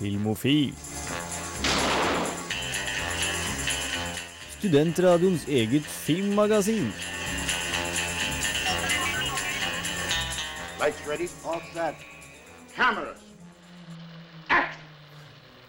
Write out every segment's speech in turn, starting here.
Filmofil. Studentradioens eget filmmagasin. Lights ready, all set. Cameras.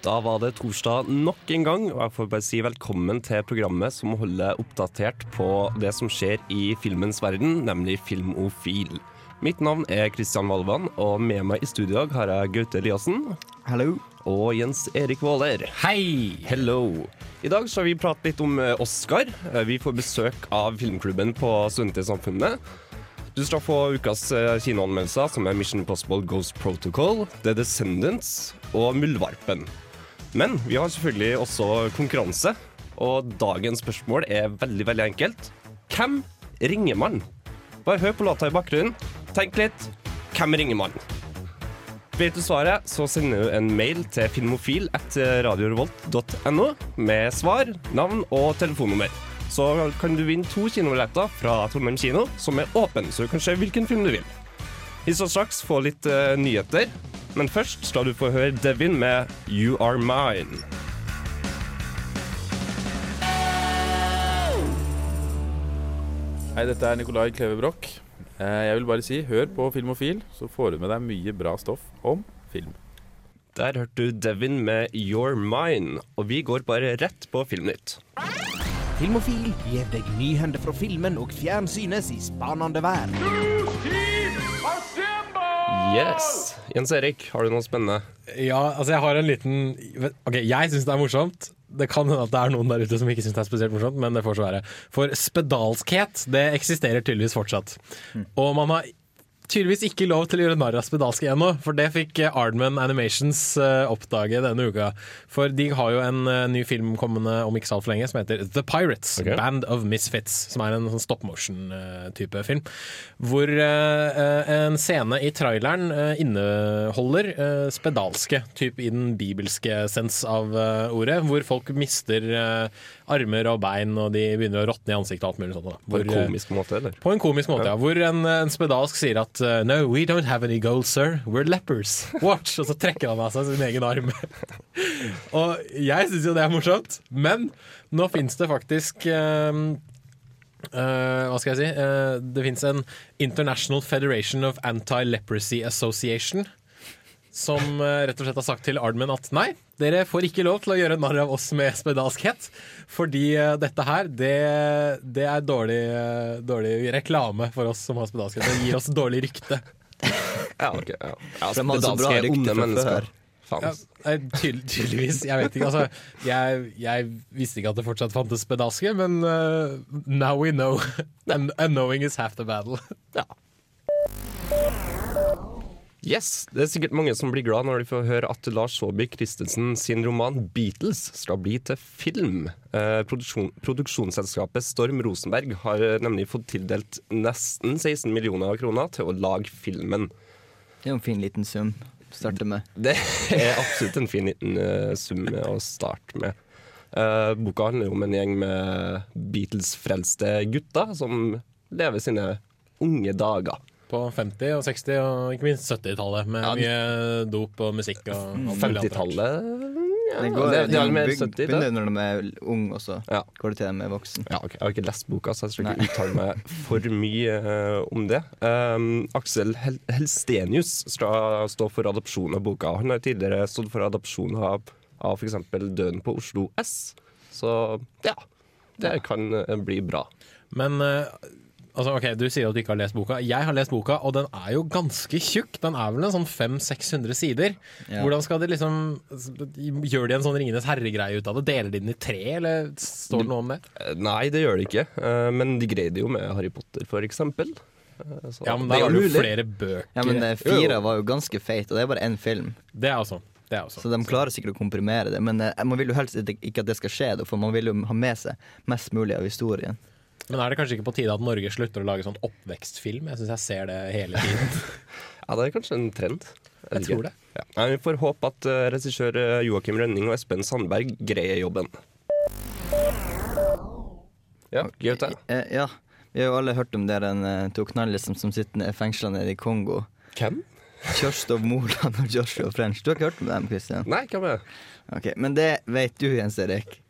Da var det torsdag nok en gang, og jeg får bare si velkommen til programmet som holder oppdatert på det som skjer i filmens verden, nemlig Filmofil. Mitt navn er Kristian Valvan, og med meg i studio har jeg Gaute Eliassen. Hallo. Og Jens Erik Våler. Hei! Hello. I dag skal vi prate litt om eh, Oscar. Eh, Vi får besøk av filmklubben på Studentsamfunnet. Du skal få ukas eh, kinoanmeldelser, som er Mission Impossible Ghost Protocol, The Descendants og Muldvarpen. Men vi har selvfølgelig også konkurranse, og dagens spørsmål er veldig, veldig enkelt. Hvem ringer man? Bare hør på låta i bakgrunnen. Tenk litt. Hvem ringer man? Vet du svaret, så sender du en mail til filmofil etter radiorevolt.no med svar, navn og telefonnummer. Så kan du vinne to kinobilletter fra Trondheim kino, som er åpen, så du kan se hvilken film du vil. Vi skal straks få litt uh, nyheter, men først skal du få høre Devin med You Are Mine. Hei, dette er Nikolai Kleve Broch. Eh, Jeg vil bare si, hør på Filmofil, så får du med deg mye bra stoff om film. Der hørte du Devin med Your Mine, og vi går bare rett på Filmnytt. Filmofil gir deg nyhender fra filmen og fjernsynets i spanende vær. Yes! Jens Erik, har du noe spennende? Ja, altså jeg har en liten Ok, jeg syns det er morsomt. Det kan hende at det er noen der ute som ikke syns det er spesielt morsomt, men det får så være. For spedalskhet, det eksisterer tydeligvis fortsatt. Og man har tydeligvis ikke lov til å gjøre narr av spedalske ennå, for det fikk eh, Ardman Animations eh, oppdage denne uka. For de har jo en eh, ny film kommende om ikke så altfor lenge som heter The Pirates, okay. Band of Misfits, som er en sånn stop motion-type film. Hvor en scene i traileren eh, inneholder eh, spedalske, typ i den bibelske sens av ordet, hvor folk mister armer og bein, og de begynner å råtne i ansiktet og alt mulig sånt. Da. På en eh, komisk måte, eller? på en komisk måte, ja. Hvor en, en spedalsk sier at uh, No, we don't have any gold, sir. We're lepers. Watch! Og så trekker han av seg sin egen arm. og jeg syns jo det er morsomt, men nå fins det faktisk um, uh, hva skal jeg si? Uh, det fins en International Federation of Anti-Leprosy Association. Som uh, rett og slett har sagt til Ardman at nei, dere får ikke lov til å gjøre narr av oss med spedalskhet. Fordi uh, dette her, det, det er dårlig, uh, dårlig reklame for oss som har spedalskhet. Det gir oss dårlig rykte. Ja, ok. Ja. Ja, spedalske er onde mennesker. Ja, tydel- tydeligvis. Jeg vet ikke. Altså, jeg, jeg visste ikke at det fortsatt fantes spedalske, men uh, now we know. And, and knowing is half the battle. Yes, Det er sikkert mange som blir glad når de får høre at Lars Saabye Christensen sin roman 'Beatles' skal bli til film. Eh, produksjon, produksjonsselskapet Storm Rosenberg har eh, nemlig fått tildelt nesten 16 millioner kroner til å lage filmen. Det er jo en fin liten sum å starte med. Det er absolutt en fin liten uh, sum å starte med. Eh, boka handler om en gjeng med Beatles-frelste gutter som lever sine unge dager. På 50- og 60- og ikke minst 70-tallet, med Ja, mye dop og musikk. og alt mulig annet rart. 50-tallet ja, Det, går, det, det er mer begynner 70, det. begynner når de er ung og så Ja. går det til de er voksen. Ja, okay. Jeg har ikke lest boka, så jeg skal ikke uttale meg for mye uh, om det. Um, Aksel Hel Helstenius skal stå for adopsjon av boka. Han har tidligere stått for adopsjon av, av f.eks. Døden på Oslo S. Så ja, det kan uh, bli bra. Men eh, altså, ok, du sier at du ikke har lest boka. Jeg har lest boka, og den er jo ganske tjukk. Den er vel en sånn 500-600 sider. Ja. Hvordan skal de liksom Gjør de en sånn Ringenes herre-greie ut av det? Deler de den i tre, eller står det noe om det? Eh, Nei, det gjør de ikke. Eh, men de greide jo med Harry Potter, f.eks. Uh, Ja, men da har du flere bøker. Ja, men eh, fire var jo ganske feit, og det er bare én film. Det er også. Det er også. Så de klarer sikkert å komprimere det. Men eh, man vil jo helst ikke at det skal skje, for man vil jo ha med seg mest mulig av historien. Men er det kanskje ikke på tide at Norge slutter å lage sånn oppvekstfilm? Jeg syns jeg ser det hele tiden. Ja, det er kanskje en trend. Jeg tror det. Ja. Nei, vi får håpe at uh, regissør eh, Joakim Rønning og Espen Sandberg greier jobben. Ja, Gaute. Eh, ja, vi har jo alle hørt om det den uh, to knallis som sitter i fengsla nede i Kongo. Hvem? Kjørstov Moland og Joshua French. Du har ikke hørt om dem, Christian? Nei, hvem er det? Ok, Men det vet du, Jens Erik.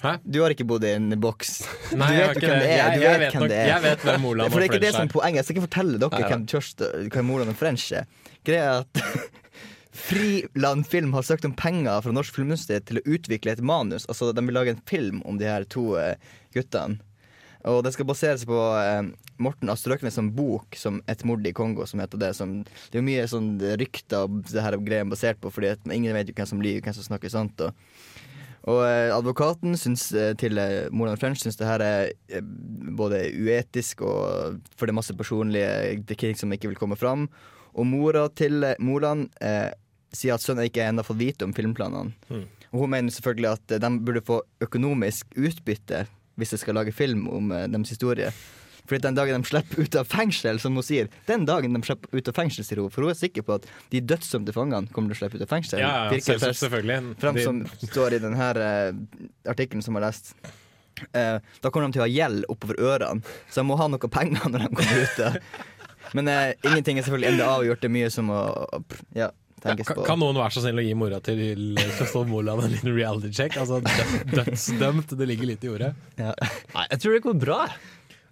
Hæ? Du har ikke bodd i en boks. Nei, du vet hvem det. er. Jeg, jeg, vet hvem nok, det er. jeg vet hvem Moland For og det er ikke det som er. er poenget. Jeg skal ikke fortelle dere Nei, hvem, Kjørstad, hvem Moland og French er. Greia er at Friland Film har søkt om penger fra Norsk Filmmuseum til å utvikle et manus. Altså De vil lage en film om de her to eh, guttene. Og det skal baseres på eh, Morten Astrøknes som bok som 'Et mord i Kongo', som heter det. Som, det er jo mye sånn rykter og det her basert på, fordi ingen vet jo hvem som lyver, hvem som snakker sant. Og, og eh, advokaten syns, eh, til eh, Moland French syns det her er både uetisk og for det er masse personlige er ting som ikke vil komme fram. Og mora til Moland eh, sier at sønnen ikke ennå fått vite om filmplanene. Og hun mener selvfølgelig at de burde få økonomisk utbytte hvis de skal lage film om deres historie. Fordi den dagen de slipper ut av fengsel, som hun sier Den dagen de slipper ut av fengsel, sier hun. For hun er sikker på at de dødsdømte fangene kommer til å slippe ut av fengsel. Ja, ja, Virker selv- selvfølgelig. Frem De- som står i denne artikkelen som jeg har lest. Uh, da kommer de til å ha gjeld oppover ørene, så de må ha noe penger når de kommer ut. da. Men uh, ingenting er selvfølgelig enda avgjort. Det er mye som å ja, tenkes Kan, på. kan noen være så snill å gi mora til Kjøstholm Moland en liten reality check? Altså, dødsdømt, det ligger litt i ordet. Ja. Nei, jeg tror det går bra.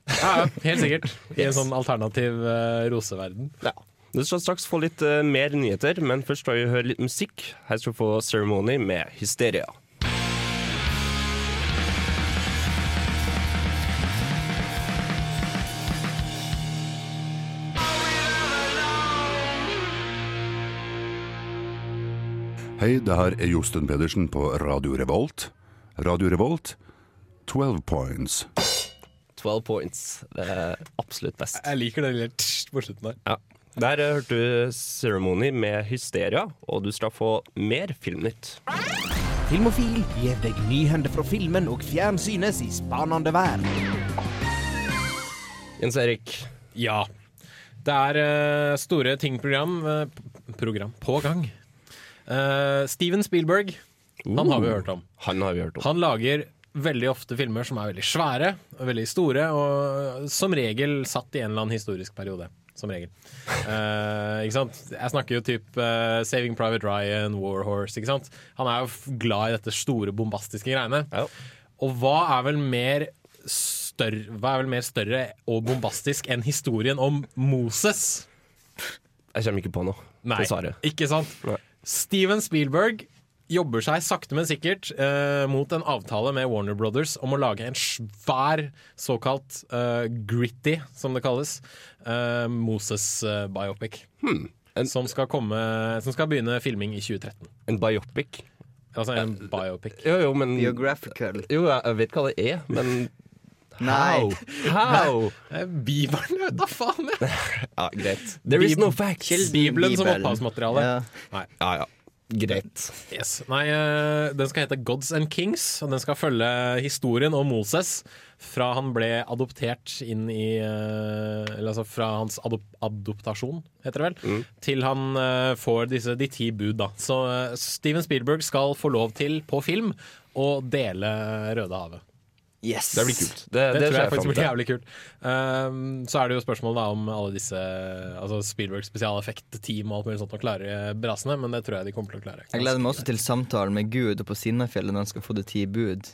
Ja, helt sikkert. I en sånn alternativ uh, roseverden. Ja. Du skal straks få litt uh, mer nyheter, men først skal vi høre litt musikk. Her skal du få Ceremony med Hysteria. Hei, det her er Josten Pedersen på Radio Revolt. Radio Revolt, 12 points. 12 points. Det er absolutt best. Jeg liker det lille på slutten der. Ja. Der eh, hørte du Ceremony med Hysteria, og du skal få mer Filmnytt. Filmofil gir deg nyhender fra filmen og fjernsynets i spanende verden. Jens Erik, Ja. Det er eh, store ting-program eh, program på gang. Eh, Steven Spielberg, han har vi hørt om. han har vi hørt om. Han lager veldig ofte filmer som er veldig svære og veldig store, og som regel satt i en eller annen historisk periode. Som regel. Uh, ikke sant? Jeg snakker jo typ uh, Saving Private Ryan, War Horse. Ikke sant? Han er jo glad i dette store, bombastiske greiene. Ja. Og hva er vel mer større, hva er vel mer større og bombastisk enn historien om Moses? Jeg kommer ikke på noe. Nei, Dessverre. ikke sant? Nei. Steven Spielberg jobber seg sakte, men sikkert eh, mot en avtale med Warner Brothers om å lage en svær såkalt eh, gritty, som det kalles, eh, Moses-biopic. Hmm. Som skal, komme, som skal begynne filming i 2013. en biopic? Altså en biopic. Jo, jo, men Geographical. Jo, jeg vet hva det er, men Nei. how? How? Eh, Bibelen, vet da faen! Ja, greit. There is no facts. Bibelen som opphavsmateriale. Ja. Ja, ja. Greit. Yes. Nei, eh, den skal hete Gods and Kings, og den skal følge historien om Moses fra han ble adoptert inn i eh, Eller altså fra hans adop adoptasjon, heter det vel, til han eh, får disse de ti bud, da. Så Steven Spielberg skal få lov til, på film, å dele Rødehavet. Yes. Det blir kult. Det, Det, det, tror jeg jeg faktisk blir jævlig kult. Um, så er det jo spørsmålet da om alle disse Altså Spielberg spesialeffekt-team og alt mulig sånt å klare brasene, men det tror jeg de kommer til å klare. Jeg gleder meg også til samtalen med Gud og på Sinnafjellet når han skal få det ti bud.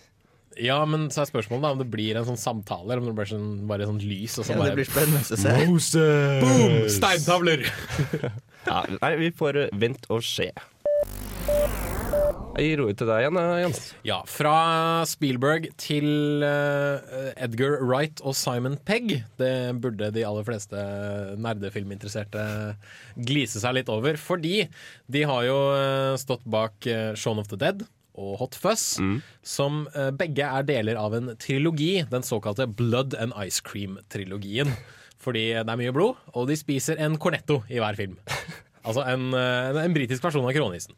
Ja, men så er spørsmålet da om det blir en sånn samtale, eller om det blir sånn, bare sånn lys. Og sånn. Ja, det blir spennende å se. Boom! Steintavler! Ja, nei, vi får eh, vente og se. Jeg gir ordet til deg igjen, eh, Jens. Ja, fra Spielberg til eh, Edgar Wright og Simon Pegg. Det burde de aller fleste nerdefilminteresserte glise seg litt over. Fordi de har jo eh, stått bak Shaun of the Dead og Hot Fuzz, som eh, begge er deler av en trilogi, den såkalte Blood and Ice Cream-trilogien. Fordi det er mye blod, og de spiser en cornetto i hver film. Altså en, en, en britisk versjon av kronisen.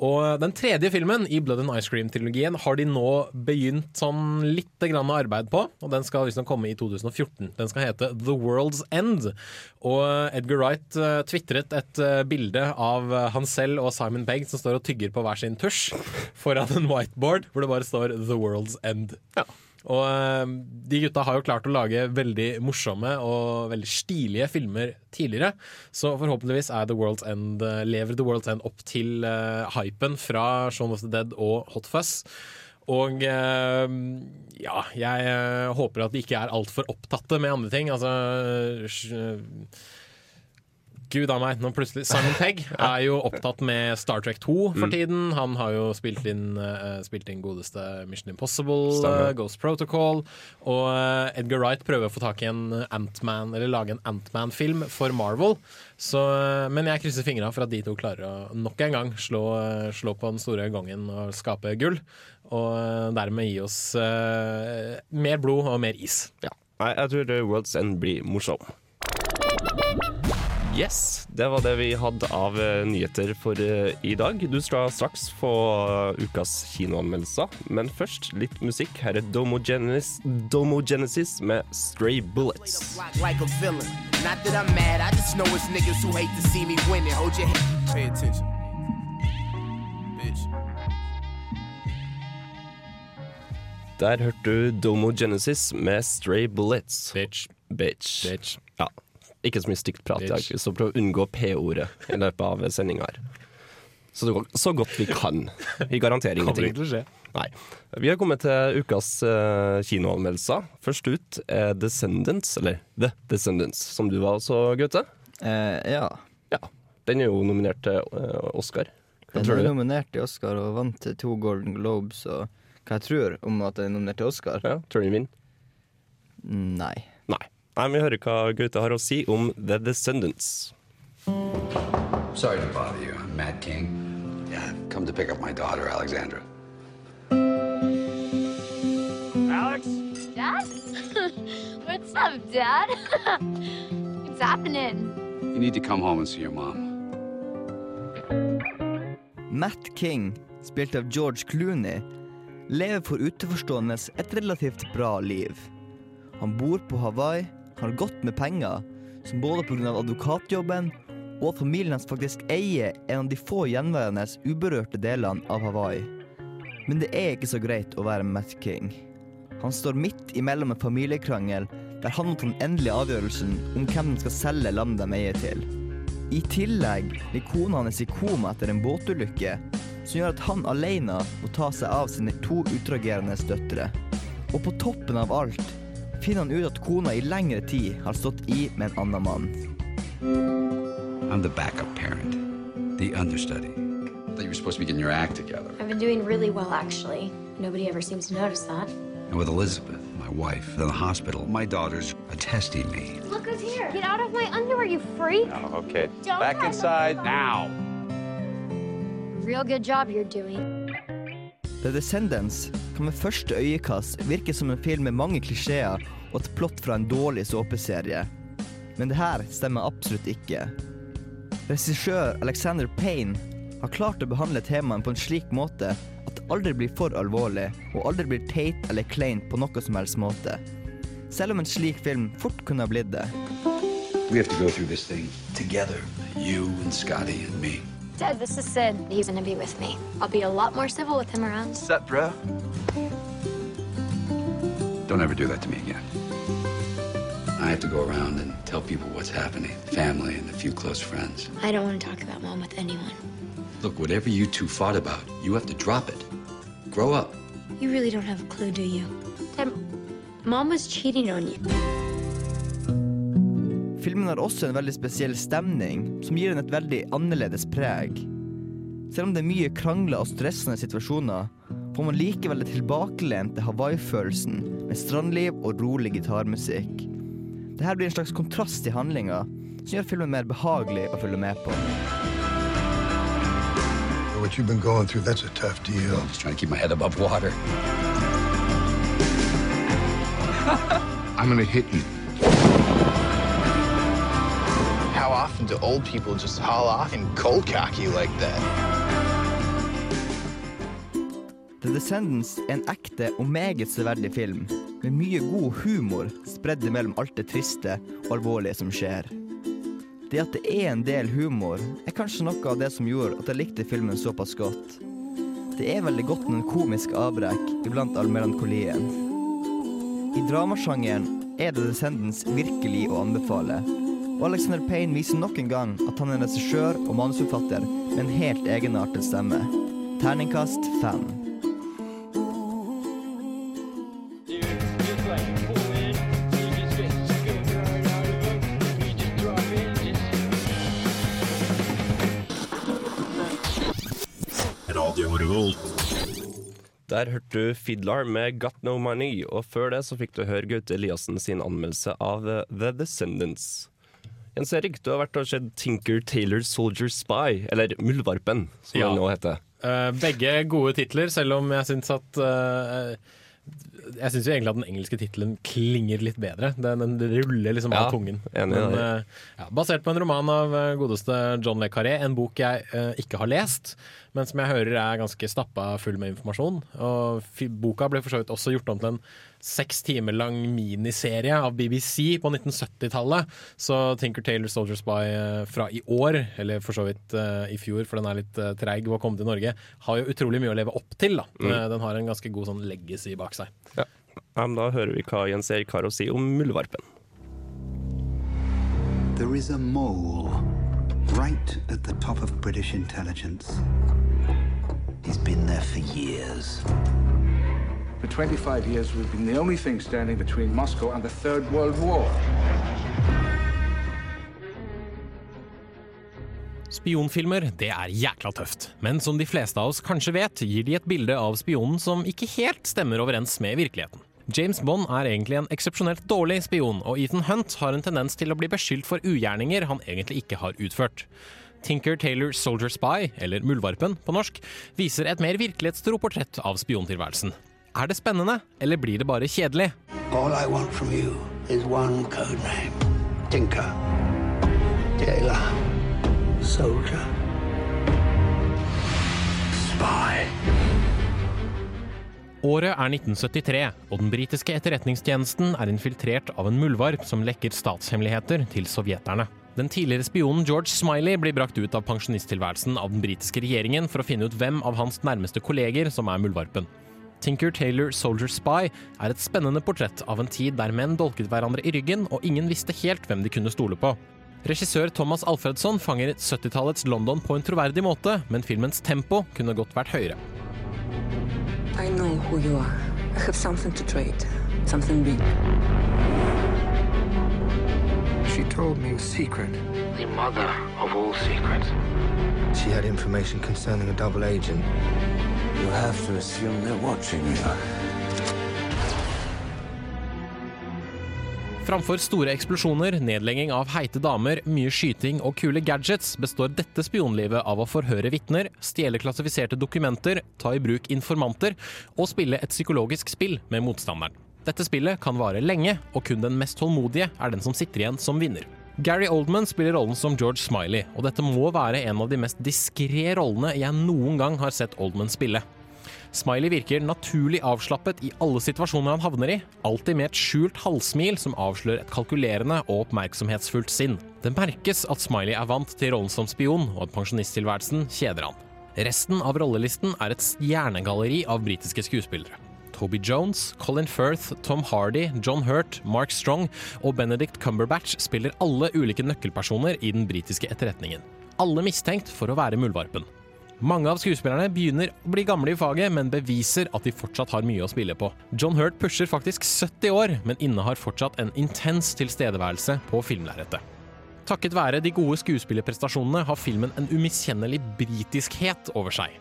Og den tredje filmen i Blood and Ice Cream-trilogien har de nå begynt sånn litt grann arbeid på, og den skal liksom komme i 2014. Den skal hete The World's End. Og Edgar Wright uh, tvitret et uh, bilde av uh, han selv og Simon Pegg som står og tygger på hver sin tusj foran en whiteboard hvor det bare står The World's End. Og eh, de gutta har jo klart å lage veldig morsomme og veldig stilige filmer tidligere. Så forhåpentligvis er The World's End, eh, lever The World's End opp til uh, hypen fra Shaun of the Dead og Hot Fuzz. Og uh, ja, jeg eh, håper at de ikke er altfor opptatte med andre ting. Altså sj- Gud a meg, nå plutselig Simon Pegg er jo opptatt med Star Trek 2 for Mm. tiden. Han har jo spilt inn, uh, spilt inn godeste Mission Impossible, eh, Ghost Protocol. Og uh, Edgar Wright prøver å få tak i en Ant-Man, eller lage en Ant-Man-film for Marvel. Så, men jeg krysser fingra for at de to klarer å nok en gang slå, slå på den store gangen og skape gull. Og dermed gi oss mer blod og mer is. Ja. Nei, jeg tror World's End blir morsom. Yes, det var det vi hadde av eh, nyheter for eh, i dag. Du skal straks få eh, ukas kinoanmeldelser, men først litt musikk. Her er Domogenesis, Domogenesis med Stray Bullets. like. Not that I'm mad, I just know it's niggas who hate to see me winning. Hold your head. Pay attention. Bitch. Der hørte du Domogenesis med Stray Bullets. Bitch. Bitch. Bitch. Ikke så mye stygt prat i dag, så prøv å unngå P-ordet i løpet av sendinga her. Så, så godt vi kan. Vi garanterer Kommer ingenting. ikke til å skje. Nei. Vi har kommet til ukas uh, kinoanmeldelser. Først ut er Descendants, eller The Descendants, som du var også, Gaute. Eh, ja. Ja. Den er jo nominert til uh, Oscar. Hva Den er nominert til Oscar og vant til to Golden Globes. Og hva jeg tror om at den er nominert til Oscar? Ja, tror du den vinner? Nei. Nei. Nei, men Vi hører hva Gaute har å si om The Descendants. Sorry to bother you. I'm Matt King. Yeah, I've come to pick up my daughter, Alexandra. Alex? Dad? What's up, Dad? What's happening? You need to come home and see your mom. Matt King, spilt av George Clooney, lever for utenforstående et relativt bra liv. Han bor på Hawaii, har godt med penger, som både pga. advokatjobben og at familien hans faktisk eier en av de få gjenværende uberørte delene av Hawaii. Men det er ikke så greit å være Matt King. Han står midt imellom en familiekrangel der han må ta den endelige avgjørelsen om hvem de skal selge landet de eier til. I tillegg blir kona hans i koma etter en båtulykke, som gjør at han alene må ta seg av sine to utagerende døtre. Og på toppen av alt finner han ut at kona i lengre tid har stått i med en annen mann. I'm the backup parent, the understudy. I thought you were supposed to be getting your act together. I've been doing really well, actually. Nobody ever seems to notice that. And with Elizabeth, my wife, in the hospital, my daughters are testing me. Look who's here. Get out of my underwear, you freak. Oh, okay. Don't Back inside now. Real good job you're doing. The Descendants kan ved første øyekast virke som en film med mange klisjeer og et plott fra en dårlig såpeserie. Men det her stemmer absolutt ikke. Regissør Alexander Payne har klart å behandle temaene på en slik måte at det aldri blir for alvorlig, og aldri blir teit eller kleint på noe som helst måte. Selv om en slik film fort kunne ha blitt det. We have to go through this thing together. Scotty and me. Dad, this is Sid. He's gonna be with me. I'll be a lot more civil with him around. up, bro? Don't ever do that to me again. I have to go around and tell people what's happening, family and a few close friends. I don't want to talk about mom with anyone. Look, whatever you two fought about, you have to drop it. Grow up. You really don't have a clue, do you? Dad, mom was cheating on you. Filmen har også en veldig spesiell stemning, som gir den et veldig annerledes preg. Selv om det er mye krangler og stressende situasjoner, får man likevel den tilbakelente Hawaii-følelsen med strandliv og rolig gitarmusikk. Dette blir en slags kontrast i handlinga, som gjør filmen mer behagelig å følge med på. What you've been going through, that's a tough deal. Just trying to keep my head above water. I'm gonna hit you. Often do old people just haul off and cold cock you like that? The Descendants er en ekte og meget severdig film, med mye god humor spredd mellom alt det triste og alvorlige som skjer. Det at det er en del humor, er kanskje noe av det som gjorde at jeg likte filmen såpass godt. Det er veldig godt med en komisk avbrekk iblant all melankolien. I dramasjangeren er The Descendants virkelig å anbefale. Og Alexander Payne viser nok en gang at han er regissør og manusforfatter med en helt egenartet stemme. Terningkast fem. Radio Revolt. Der hørte du Fiddler med Got No Money, og før det så fikk du høre Gaute Eliassen sin anmeldelse av The Descendants. Jens Erik, du har vært og sett Tinker Taylor Soldier Spy, eller Muldvarpen, som Ja. den nå heter. Eh, begge gode titler, selv om jeg syns at uh, Jeg syns jo egentlig at den engelske tittelen klinger litt bedre. Den, den ruller liksom Ja, av tungen. enig Men, eh, ja, basert på en roman av godeste John Le Carré, en bok jeg ikke har lest, men som jeg hører er ganske stappa full med informasjon. Og boka ble for så vidt også gjort om til en seks timer lang miniserie av BBC på 1970-tallet. Så Tinker Taylor Soldier Spy eh, fra i år, eller for så vidt eh, i fjor, for den er litt uh, treig å komme til Norge, har jo utrolig mye å leve opp til. da. Mm. Eh, den har en ganske god sånn legacy bak seg. Ja. Ja, da hører vi hva Jens Erik har å si om Muldvarpen. There is a mole right at the top of British intelligence. He's been there for years. For 25 years, we've been the only thing standing between Moscow and the Third World War. Spionfilmer det er jækla tøft, men som de fleste av oss kanskje vet, gir de et bilde av spionen som ikke helt stemmer overens med virkeligheten. James Bond er egentlig en eksepsjonelt dårlig spion, og Ethan Hunt har en tendens til å bli beskyldt for ugjerninger han egentlig ikke har utført. Tinker Taylor Soldier Spy, eller Muldvarpen på norsk, viser et mer virkelighetstro portrett av spiontilværelsen. Er det spennende, eller blir det bare kjedelig? All I want from you is one code name Tinker. Taylor. Soldier. Spy. Året er 1973, og den britiske etterretningstjenesten er infiltrert av en muldvarp som lekker statshemmeligheter til sovjeterne. Den tidligere spionen George Smiley blir brakt ut av pensjonisttilværelsen av den britiske regjeringen for å finne ut hvem av hans nærmeste kolleger som er muldvarpen. Tinker Taylor Soldier Spy er et spennende portrett av en tid der menn dolket hverandre i ryggen, og ingen visste helt hvem de kunne stole på. Regissør Thomas Alfredsson fanger 70-tallets London på en troverdig måte, men filmens tempo kunne godt vært høyere. I know who you are. I have something to trade. Something big. She told me a secret. The mother of all secrets. She had information concerning a double agent. You have to assume they're watching you. Framfor store eksplosjoner, nedlegging av heite damer, mye skyting og kule gadgets, består dette spionlivet av å forhøre vitner, stjele klassifiserte dokumenter, ta i bruk informanter og spille et psykologisk spill med motstanderen. Dette spillet kan vare lenge, og kun den mest tålmodige er den som sitter igjen som vinner. Gary Oldman spiller rollen som George Smiley, og dette må være en av de mest diskré rollene jeg noen gang har sett Oldman spille. Smiley virker naturlig avslappet i alle situasjoner han havner i, alltid med et skjult halvsmil som avslører et kalkulerende og oppmerksomhetsfullt sinn. Det merkes at Smiley er vant til rollen som spion, og at pensjonisttilværelsen kjeder han. Resten av rollelisten er et stjernegalleri av britiske skuespillere. Toby Jones, Colin Firth, Tom Hardy, John Hurt, Mark Strong og Benedict Cumberbatch spiller alle ulike nøkkelpersoner i den britiske etterretningen. Alle mistenkt for å være muldvarpen. Mange av skuespillerne begynner å bli gamle i faget, men beviser at de fortsatt har mye å spille på. John Hurt pusher faktisk 70 år, men innehar fortsatt en intens tilstedeværelse på filmlerretet. Takket være de gode skuespillerprestasjonene har filmen en umiskjennelig britiskhet over seg.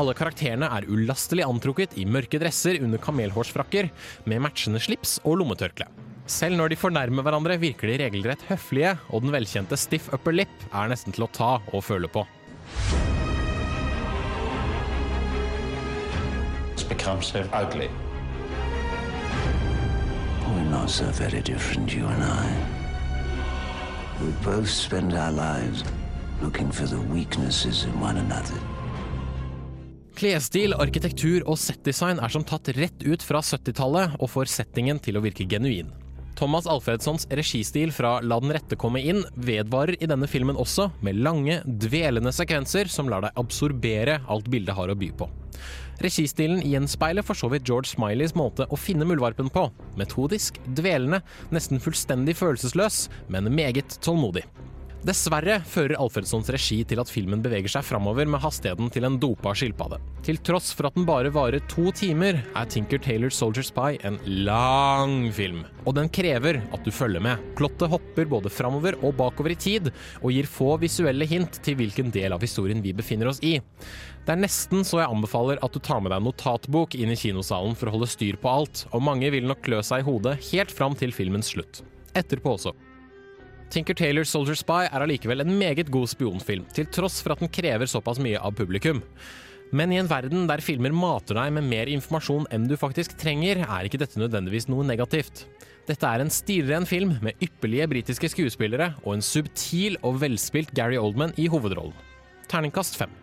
Alle karakterene er ulastelig antrukket i mørke dresser under kamelhårsfrakker, med matchende slips og lommetørkle. Selv når de fornærmer hverandre, virker de regelrett høflige, og den velkjente stiff upper lip er nesten til å ta og føle på. It's become so ugly. We're not so very different, you and I. We both spend our lives looking for the weaknesses in one another. Klesstil, arkitektur og settdesign er som tatt rett ut fra 70-tallet og får settingen til å virke genuin. Thomas Alfredssons registil fra La den rette komme inn vedvarer i denne filmen også, med lange, dvelende sekvenser som lar deg absorbere alt bildet har å by på. Registilen gjenspeiler for så vidt George Smileys måte å finne muldvarpen på. Metodisk, dvelende, nesten fullstendig følelsesløs, men meget tålmodig. Dessverre fører Alfredssons regi til at filmen beveger seg framover med hastigheten til en dopa skilpadde. Til tross for at den bare varer to timer, er Tinker Taylor Soldier Spy en lang film. Og den krever at du følger med. Plottet hopper både framover og bakover i tid, og gir få visuelle hint til hvilken del av historien vi befinner oss i. Det er nesten så jeg anbefaler at du tar med deg en notatbok inn i kinosalen for å holde styr på alt, og mange vil nok klø seg i hodet helt fram til filmens slutt. Etterpå også. Tinker Taylor Soldier Spy er allikevel en meget god spionfilm, til tross for at den krever såpass mye av publikum. Men i en verden der filmer mater deg med mer informasjon enn du faktisk trenger, er ikke dette nødvendigvis noe negativt. Dette er en stilren film med ypperlige britiske skuespillere og en subtil og velspilt Gary Oldman i hovedrollen. Terningkast fem.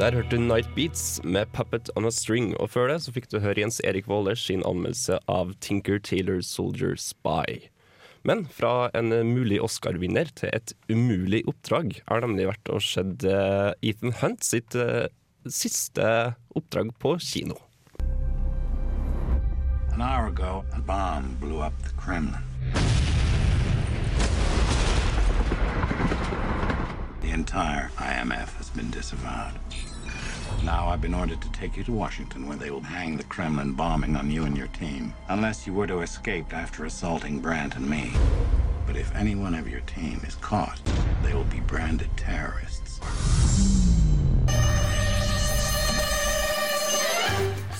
Der hørte du Night Beats med 'Puppet on a String', og før det så fikk du høre Jens Erik Vålers sin anmeldelse av 'Tinker Taylor Soldier Spy'. Men fra en mulig Oscar-vinner til et umulig oppdrag har nemlig vært å se Ethan Hunt sitt eh, siste oppdrag på kino. An hour ago, a bomb blew up the Kremlin. The entire IMF has been disavowed. Now I've been ordered to take you to Washington, where they will hang the Kremlin bombing on you and your team, unless you were to escape after assaulting Brandt and me. But if any one of your team is caught, they will be branded terrorists.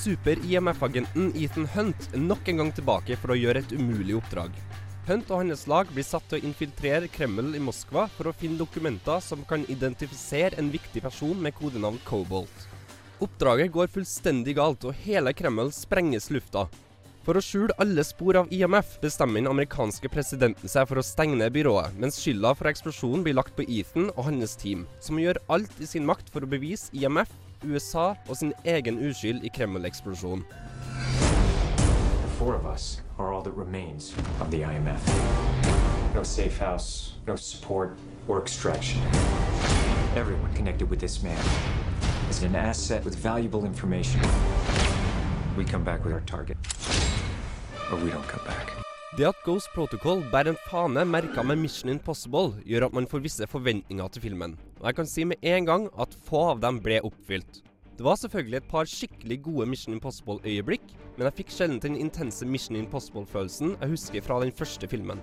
Super-IMF-agenten Ethan Hunt nok en gang tilbake for å gjøre et umulig oppdrag. Hunt og hans lag blir satt til å infiltrere Kreml i Moskva for å finne dokumenter som kan identifisere en viktig person med kodenavn Cobalt. Oppdraget går fullstendig galt, og hele Kreml sprenges lufta. For å skjule alle spor av IMF bestemmer den amerikanske presidenten seg for å stenge ned byrået, mens skylda for eksplosjonen blir lagt på Ethan og hans team, som gjør alt i sin makt for å bevise IMF, USA og sin egen uskyld i Kreml-eksplosjonen. Four of us are all that remains of the IMF. No safe house, no support or extraction. Everyone connected with this man is an asset with valuable information. We come back with our target, or we don't come back. Det at Ghost Protocol bærer en fane merka med Mission Impossible, gjør at man får visse forventninger til filmen. Og jeg kan si med en gang at få av dem ble oppfylt. Det var selvfølgelig et par skikkelig gode Mission Impossible-øyeblikk, men jeg fikk sjelden den intense Mission Impossible-følelsen jeg husker fra den første filmen.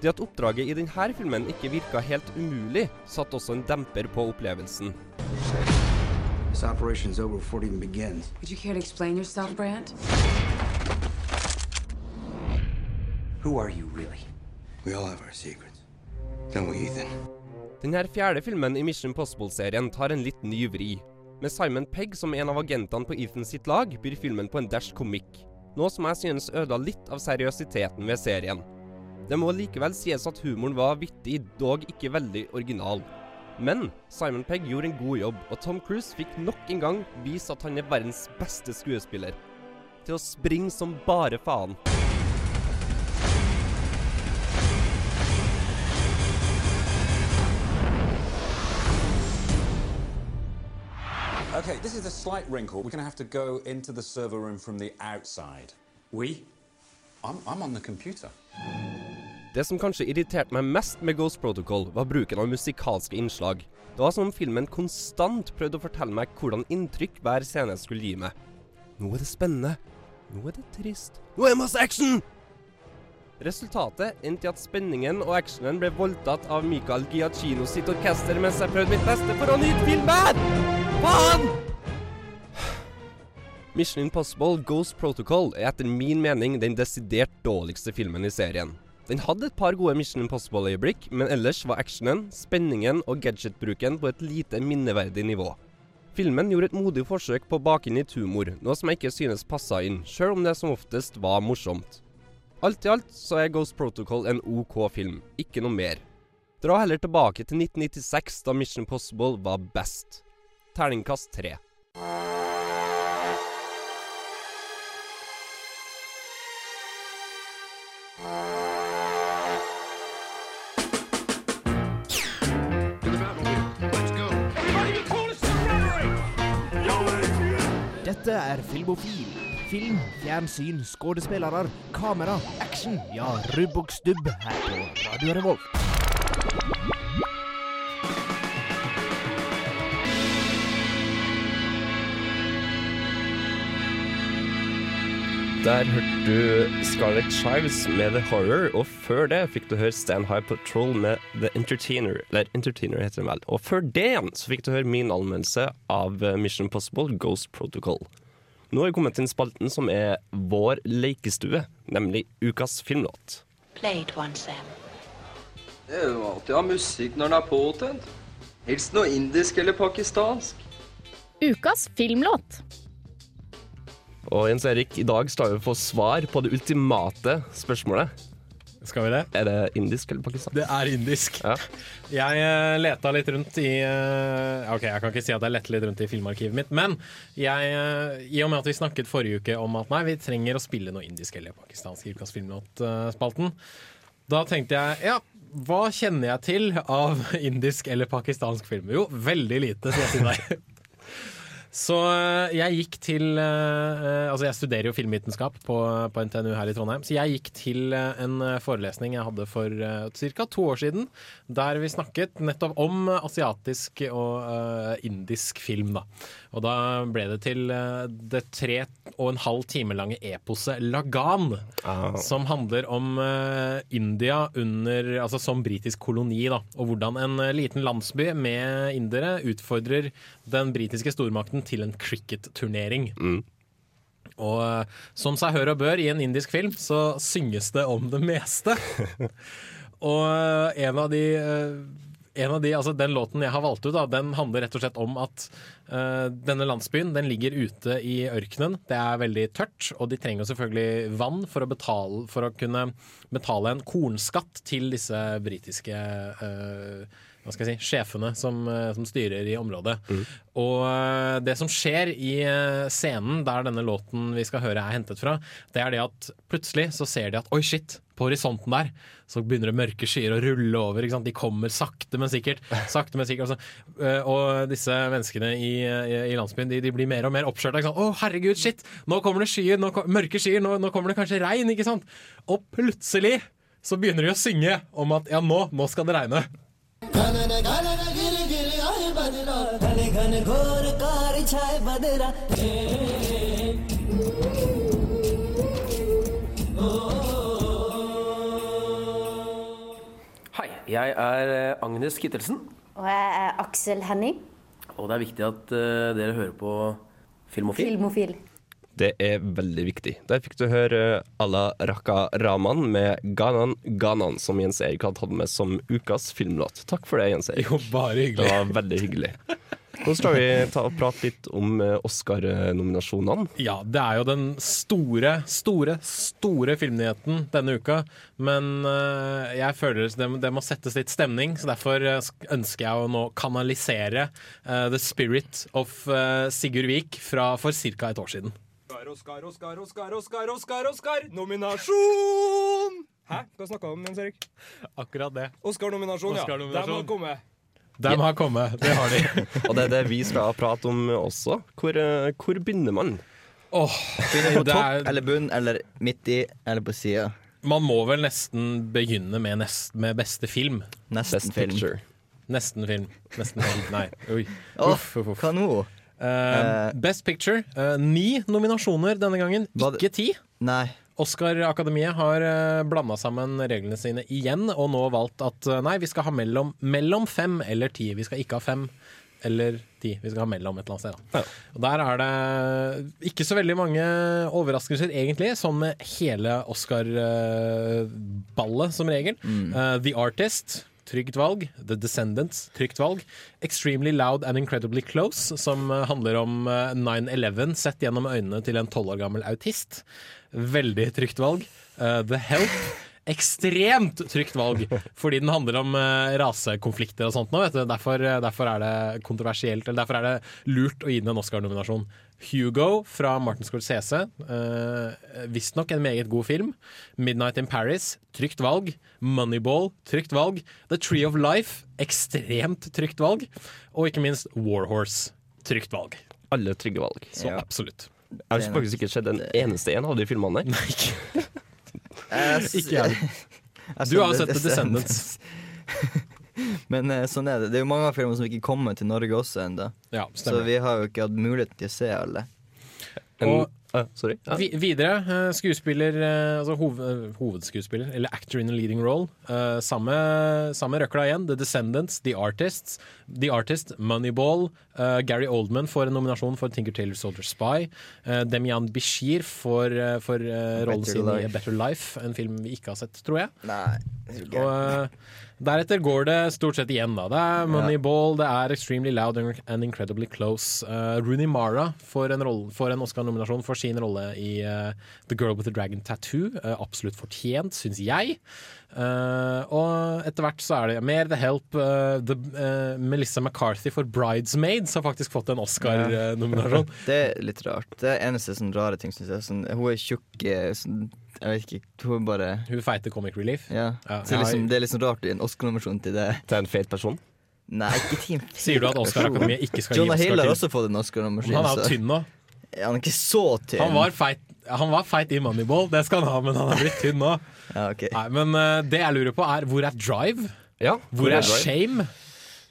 Det at oppdraget i denne filmen ikke virka helt umulig, satte også en demper på opplevelsen. This operation's over before it even begins. Would you care to explain yourself, Brandt? Who are you really? We all have our secrets. Don't we, Ethan? Denne fjerde filmen i Mission Impossible-serien tar en litt ny vri. Med Simon Pegg som en av agentene på Ethan sitt lag, byr filmen på en dash komikk. Noe som jeg synes ødela litt av seriøsiteten ved serien. Det må likevel sies at humoren var vittig, dog ikke veldig original. Men Simon Pegg gjorde en god jobb, og Tom Cruise fikk nok en gang vise at han er verdens beste skuespiller. Til å springe som bare faen. Okay, this is a slight wrinkle. We're going to have to go into the server room from the outside. We? I'm, I'm on the computer. Det som kanskje irriterte meg mest med Ghost Protocol, var bruken av musikalske innslag. Det var som om filmen konstant prøvde å fortelle meg hvordan inntrykk hver scene skulle gi meg. Nå er det spennende. Nå er det trist. Nå er det masse action! Resultatet endte i at spenningen og actionen ble voldtatt av Michael Giacchino sitt orkester mens jeg prøvde mitt beste for å nyte filmen! Faen! Mission Impossible Ghost Protocol er etter min mening den desidert dårligste filmen i serien. Den hadde et par gode Mission Impossible-øyeblikk, men ellers var actionen, spenningen og gadgetbruken på et lite minneverdig nivå. Filmen gjorde et modig forsøk på å bake inn litt humor, noe som jeg ikke synes passa inn, sjøl om det som oftest var morsomt. Alt i alt så er Ghost Protocol en OK film, ikke noe mer. Dra heller tilbake til 1996, da Mission Impossible var best. Terningkast tre. Dette er Filmofil. Film, fjernsyn, skuespillere, kamera, action. Ja, rubb og stubb her på Radio Revolt. Der hørte du Scarlett Chives med The Horror, og før det fikk du høre Stand High Patrol med The Entertainer. Eller Entertainer heter den vel. Og før det igjen så fikk du høre min anmeldelse av eh, Mission Impossible Ghost Protocol. Nå har vi kommet til spalten som er vår lekestue, nemlig ukas filmlåt. Play it once, Sam. Det er jo alltid å ha musikk når den er påtent. Helst noe indisk eller pakistansk. Ukas filmlåt. Og Jens Erik, i dag skal vi få svar på det ultimate spørsmålet. Skal vi det? Er det indisk eller pakistansk? Det er indisk. Ja. Jeg eh, leta litt rundt i eh, Ok, jeg kan ikke si at jeg lette litt rundt i filmarkivet mitt, men jeg, eh, i og med at vi snakket forrige uke om at nei, vi trenger å spille noe indisk eller pakistansk i Ukas filmlåtspalten, da tenkte jeg ja, hva kjenner jeg til av indisk eller pakistansk film? Jo, veldig lite, sier jeg til deg. Så eh, jeg gikk til eh, Altså jeg studerer jo filmvitenskap på, på NTNU her i Trondheim. Så jeg gikk til eh, en forelesning jeg hadde for ca. to år siden, der vi snakket nettopp om asiatisk og eh, indisk film. da. Og da ble det til eh, det tre og en halv time lange eposet Lagan, som handler om eh, India under, altså som britisk koloni, da, og hvordan en eh, liten landsby med indere utfordrer den britiske stormakten til en cricket-turnering. Og eh, som seg hør og bør i en indisk film, så synges det om det meste. og eh, en av de eh, en av de, altså Den låten jeg har valgt ut, da, den handler rett og slett om at uh, denne landsbyen den ligger ute i ørkenen. Det er veldig tørt, og de trenger selvfølgelig vann for å, betale, for å kunne betale en kornskatt til disse britiske eh, hva skal jeg si, sjefene som, eh, som styrer i området. Og eh, det som skjer i eh, scenen der denne låten vi skal høre er hentet fra, det er det at plutselig så ser de at oi, shit, på horisonten der så begynner det mørke skyer å rulle over. De kommer sakte, men sikkert. Sakte, men sikkert. Og disse menneskene i, i, i landsbyen de, de blir mer og mer oppskjørta. Å, herregud, shit! Nå kommer det skyer, nå, mørke skyer, nå, nå kommer det kanskje regn, ikke sant? Og plutselig så begynner de å synge om at ja, nå, nå skal det regne. Hei, jeg er eh, Agnes Kittelsen, Og jeg er Aksel Henning, og det er viktig at eh, dere hører på Filmofil. filmofil. Det er veldig viktig. Der fikk du høre Ala Raka Raman med Ganan Ganan, som Jens Erik hadde tatt med som ukas filmlåt. Takk for det, Jens Erik. Jo, bare hyggelig. Det var veldig hyggelig. Nå skal vi ta og prate litt om eh, Oscar-nominasjonene. Ja, det er jo den store, store, store filmnyheten denne uka. Men eh, jeg føler det, må settes litt stemning, så derfor eh, ønsker jeg å nå kanalisere The Spirit of Sigurd Vik fra for ca. et år siden. Oscar, Oscar, Oscar, Oscar, Oscar, Oscar! Nominasjon! Hæ? Hva snakka du om, Jens Erik? Akkurat det. Oscar-nominasjon, ja. Oscar-nominasjon. De har kommet. De har kommet, det har de. Og det er det vi skal prate om også. Hvor, eh, hvor begynner man? Oh, Begynner på topp er- eller bunn eller midt i eller på sida. Man må vel nesten begynne med, nest, med beste film. Nesten Best film. picture. Nesten film. Nesten film. Nei. Oi. Åh, Uff, uff, uff. hva nå? Eh, Best Picture. Uh, ni nominasjoner denne gangen, ikke ti. Nei. Oscar-akademiet har uh, blanda sammen reglene sine igjen, og nå valgt at nei, vi skal ha mellom, mellom fem eller ti. Vi skal ikke ha fem eller ti. Vi skal ha mellom et eller annet sted. Da. Og Der er det ikke så veldig mange overraskelser, egentlig, sånn med hele Oscar-ballet, som regel. Mm. The Artist. Trygt valg. The Descendants, trygt valg. Extremely Loud and Incredibly Close, som eh, handler om eh, 9-11 sett gjennom øynene til en tolv år gammel autist. Veldig trygt valg. Eh, The Help. Ekstremt trygt valg, fordi den handler om eh, rasekonflikter og sånt nå. Vet. Derfor, eh, derfor er det kontroversielt, eller derfor er det lurt å gi den en Oscar-nominasjon. Hugo fra Martin Scorsese. Uh, Visstnok en meget god film. 'Midnight in Paris', trygt valg. 'Moneyball', trygt valg. 'The Tree of Life', ekstremt trygt valg. Og ikke minst 'Warhorse', trygt valg. Alle trygge valg. Så absolutt. Jeg har faktisk ikke sett en eneste en av de filmene der. Ikke jeg. Du har jo sett The Descendants. Men eh, sånn er det. Det er jo mange av filmene som ikke kommer til Norge også ennå. Ja, så vi har jo ikke hatt mulighet til å se alle. Og sorry. uh. vi, videre, eh, skuespiller, altså hov, hovedskuespiller, eller actor in a leading role. eh, samme, samme røkla igjen. The Descendants, The Artists, The Artist, Moneyball. eh, Gary Oldman får en nominasjon for Tinker Tailor Soldier Spy. Uh, Demian Bishir får, for rollen sin i A Better Life, en film vi ikke har sett, tror jeg. Nei. Og deretter går det stort sett igjen, da. Det er Moneyball, det er Extremely Loud and Incredibly Close. Uh, Rooney Mara får en, en Oscar-nominasjon for sin rolle i uh, The Girl with the Dragon Tattoo. Uh, absolutt fortjent, syns jeg. Og etter hvert så er det mer The Help. the, Melissa McCarthy for Bridesmaids har faktisk fått en Oscar-nominasjon. Det er litt rart. Det er eneste sånn rare ting, syns jeg. Sånn, hun er tjukk sånn, Jeg vet ikke. Hun er bare Hun feite Comic Relief. Ja. Ja. Så det er liksom, det er liksom rart i en Oscar-nominasjon til det. Til en fet person? Nei, ikke Team Sier du at Oscar-akademiet ikke skal gi Jonah Oscar Hill har også fått en Oscar-nominasjon. Han er jo tynn nå. Han er ikke så tynn. Han var feit han var feit i Moneyball, det skal han ha, men han er blitt tynn nå. Nei, men uh, det jeg lurer på, er hvor er Drive? hvor, hvor er er, Drive? Shame?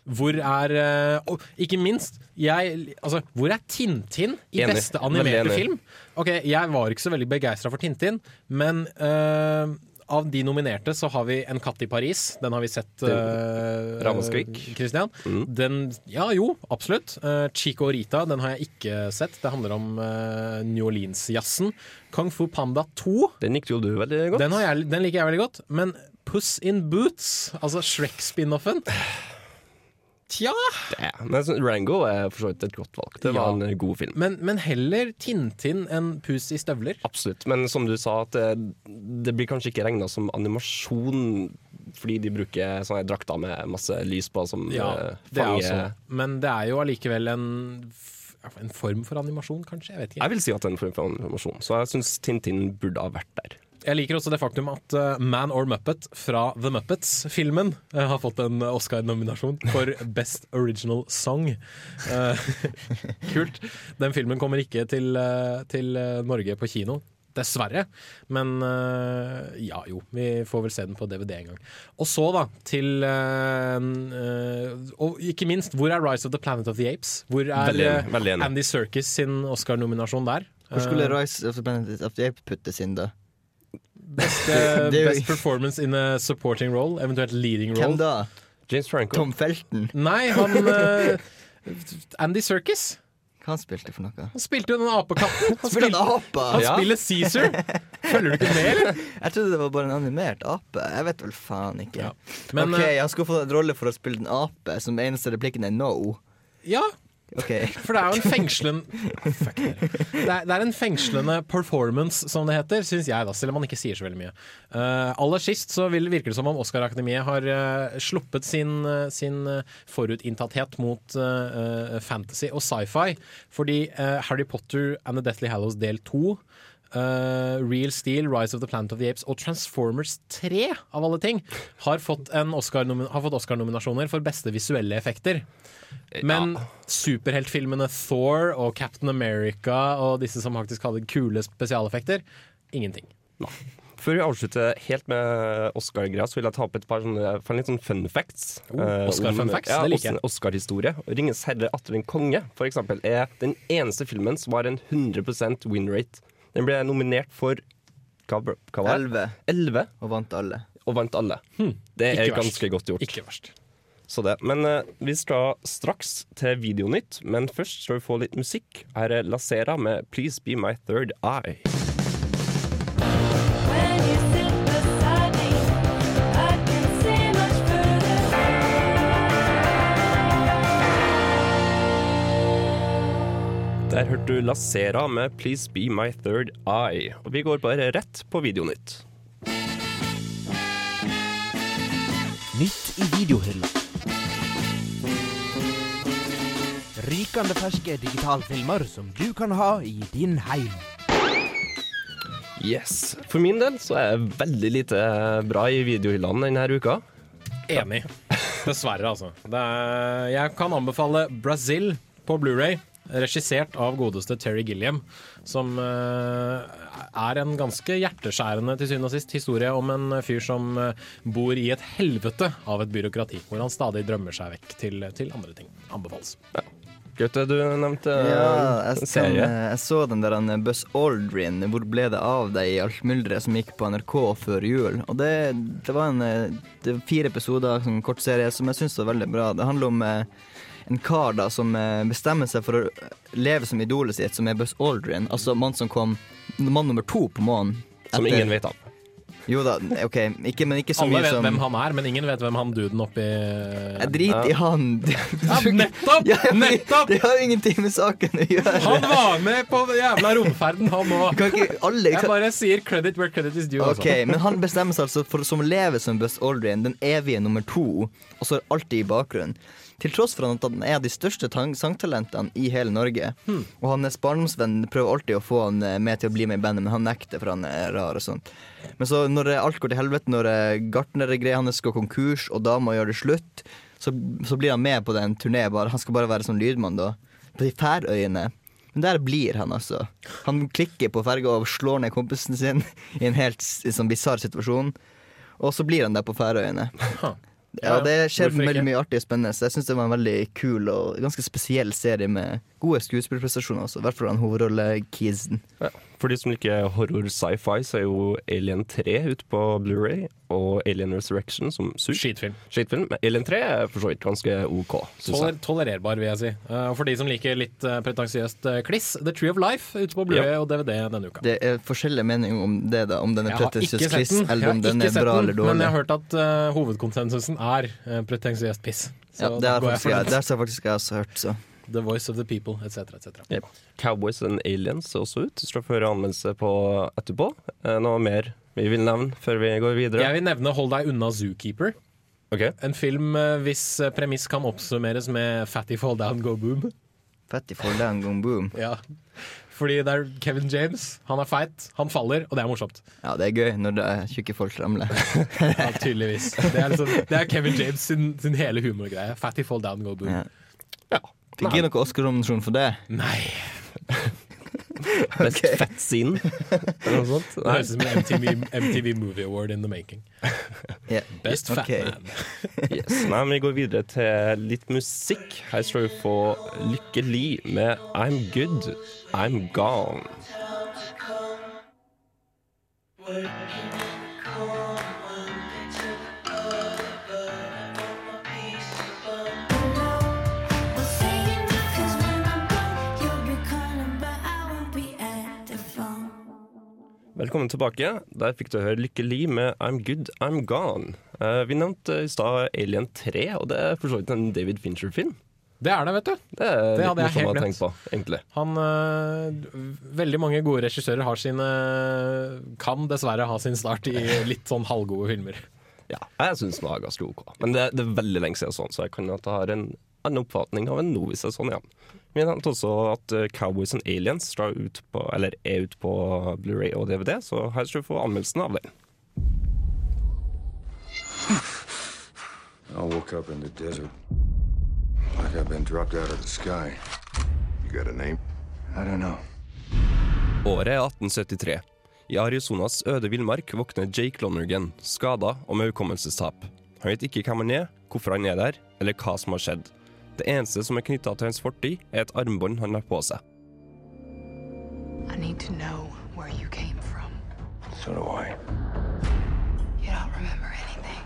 Hvor er eh, Og ikke minst, jeg, altså, hvor er Tintin i Enig. beste animerte enig. film? Ok, Jeg var ikke så veldig begeistra for Tintin, men uh, av de nominerte så har vi En katt i Paris. Den har vi sett. Uh, Ramaskrik. Christian. Den, ja, jo, absolutt. Uh, Chico og Rita den har jeg ikke sett. Det handler om uh, New Orleans-jazzen. Kung Fu Panda 2. Den likte jo du veldig godt. Den, har jeg, den liker jeg veldig godt. Men Puss in Boots, altså Shrek-spin-offen Tja det, men Rango er for så vidt et godt valg. Det var Ja. en eh, god film. men, men heller Tintin enn Pus i støvler. Absolutt. Men som du sa, det, det blir kanskje ikke regna som animasjon fordi de bruker sånne drakter med masse lys på som Ja, eh, er fanger også. Men det er jo allikevel en, en form for animasjon, kanskje? Jeg. Jeg vil si at det er en form for animasjon, så jeg syns Tintin burde ha vært der. Jeg liker også det faktum at eh, Man or Muppet fra The Muppets-filmen eh, har fått en Oscar-nominasjon for Best Original Song. Eh, kult. Den filmen kommer ikke til, eh, til eh, Norge på kino. Dessverre. Men eh, ja jo, vi får vel se den på DVD en gang. Og så, da, til eh, eh, Og ikke minst, hvor er Rise of the Planet of the Apes? Hvor er Veldig eh, veldig. Andy Serkis sin Oscar-nominasjon der? Hvor skulle Eh, Rise of the Planet of the Apes puttes inn, da? Best, Det- eh, det jo- best performance in a supporting role, eventuelt leading role. Hvem da? James Franco. Tom Felton? Nei, han eh, Andy Serkis. Hva han spilte for noe? Han spilte jo den apekatten. Han Spiller han apa? Han Ja. spiller Caesar. Følger du ikke med, eller? Jeg trodde det var bare en animert ape. Jeg vet vel faen ikke. Men, ok, eh, Han skulle få en rolle for å spille en ape, som eneste replikken er no. Ja, Ok. for det er jo en fengslende Fuck det, er, det er en fengslende performance, som det heter, syns jeg, da, selv om man ikke sier så veldig mye. Uh, aller sist så vil, virker det som om Oscar-akademiet har uh, sluppet sin, uh, sin forutinntatthet mot fantasy og sci-fi, fordi Harry Potter and The Deathly Hallows del 2 eh, Real Steel, Rise of the Planet of the Apes og Transformers 3, av alle ting, har fått, Oscar har fått Oscar-nominasjoner for beste visuelle effekter. Men superheltfilmene Thor og Captain America og disse som faktisk hadde kule spesialeffekter, ingenting. Før vi avslutter helt med Oscar-greia, så vil jeg ta opp et par sånne, litt sånn fun facts. Oh, eh, Oscar om- fun facts, ja, det liker jeg. Oscar-historie. 'Ringens herre atter en konge' for eksempel, er den eneste filmen som har en 100 win rate. Den ble nominert for hva, hva var det? Elleve. Og vant alle. Og vant alle. Hmm. Det er Ikke verst. ganske godt gjort. Ikke verst. Så det. Men uh, vi skal straks til Videonytt, men først skal vi få litt musikk. Her er Lasera med 'Please Be My Third Eye'. Der hørte du Lasera med 'Please Be My Third Eye'. Og vi går bare rett på Videonytt. Nytt i videohylla. Rykende ferske digitalfilmer som du kan ha i din heim. Yes. For min del så er jeg veldig lite bra i videohyllene denne uka. Enig. Dessverre, altså. Det er, jeg kan anbefale Brazil på Blu-ray regissert av godeste Terry Gilliam, som eh, er en ganske hjerteskjærende til syvende og sist historie om en fyr som eh, bor i et helvete av et byråkrati, hvor han stadig drømmer seg vekk til, til andre ting. Anbefales. Gaute, du nevnte eh, Ja, jeg, kan, serie. jeg så den der han, Buzz Aldrin, hvor ble det av deg i alt mylderet som gikk på NRK før jul. Og det, det var en eh, det var fire episoder, en kort serie, som jeg syns var veldig bra. Det handler om eh, en kar da som eh, bestemmer seg for å leve som idolet sitt, som er Buzz Aldrin. Altså mann som kom mann nummer to på månen. Som etter- ingen vet av. Jo da, OK, ikke, men ikke så Alle mye vet som hvem han er, men ingen vet hvem han duden oppi Jeg driter i han. Ja, nettopp! Ja, men nettopp! Det har ingenting med saken å gjøre. Han var med på jævla romferden, han òg. Jeg bare sier credit where credit is due. Ok, altså. Men han bestemmer seg altså for som å leve som Buzz Aldrin, den evige nummer to, og så er alltid i bakgrunnen. Til tross for at han er de største sangtalentene i hele Norge. Hmm. Og hans barndomsvenn prøver alltid å få han eh, med til å bli med i bandet, men han nekter, for han er rar og sånt. Men så når eh, alt går til helvete, når eh, gartnergreia hans går konkurs, og dama gjør det slutt, så, så blir han med på den turneen. Han skal bare være sånn lydmann, da. På de Færøyene. Men der blir han, altså. Han klikker på ferga og slår ned kompisen sin i en helt sånn bisarr situasjon. Og så blir han der på Færøyene. Ja, det skjer veldig mye artig og spennende. Så jeg syns det var en veldig kul og ganske spesiell serie med gode skuespillerprestasjoner også. I hvert fall han hovedrolle-kisen. Ja. For de som liker horror sci-fi, så er jo Alien 3 ute på Blu-ray og Alien Resurrection som sur. Skitfilm. Skitfilm. Men Alien 3 er for så vidt ganske OK, Toler, tolererbar, vil jeg si. Eh, Og for de som liker litt uh, pretensiøst eh, kliss, The Tree of Life ute på Blu-ray og DVD denne uka. Det er forskjellige meninger om det, da. Om den er pretensiøs kliss, eller om den er bra den, eller dårlig. men jeg har hørt at uh, hovedkonsensusen er uh, pretensiøst piss. Så ja, det har faktisk jeg, har faktisk jeg også hørt, så. The Voice of the People, etc. etc. Yep. Cowboys and Aliens ser også ut. Skal få høre anmeldelse på etterpå. Eh, Noe mer vi vil nevne før vi går videre? Jeg vil nevne Hold deg unna Zookeeper. En film eh, hvis eh, premiss kan oppsummeres med Fatty Fall Down Go Boom. Fatty Fall Down Go Boom. Ja. Fordi det er Kevin James. Han er feit, han faller, og det er morsomt. Ja, det er gøy når det er tjukke folk ramler. Ja, tydeligvis. Det er, liksom, det er Kevin James sin, sin hele humorgreie. Fatty Fall Down Go Boom. Ja. Fikk ikke noe Oscar-nominasjon for det. Nei. Best fett scene, eller noe sånt? Det høres ut som en MTV, MTV Movie Award in the making. Yeah. Best fat man. Yes. Nei, men Vi går videre til litt musikk. Her skal vi få Lykke Li med I'm Good, I'm Gone. Velkommen tilbake. Der fikk du høre Lykke Li med I'm Good, I'm Gone. Eh, vi nevnte i stad Alien 3, og det er for så vidt en David Fincher-film. Det er det, vet du. Det Det hadde jeg helt glemt. på, egentlig. Han, øh, veldig mange gode regissører har sine kan dessverre ha sin start i litt sånn halvgode filmer. Ja, jeg syns den var ganske OK. Men det, det er veldig lenge siden sånn, så jeg kan at jeg har en annen oppfatning av en er sånn igjen. Vi nevnte også at eh, Cowboys and Aliens drar ut på, eller er ute på Blu-ray og DVD, så her skal du få anmeldelsen av den. I woke up in the desert. Like I've been dropped out of the sky. You got a name? I don't know. Året er 1873. I Arizonas øde villmark våkner Jake Lonergan, skada og med hukommelsestap. Han vet ikke hvem han er, hvorfor han er der, eller hva som har skjedd. Det eneste som er knytta til hans fortid, er et armbånd han har på seg. I need to know where you came from. So do I. You don't remember anything.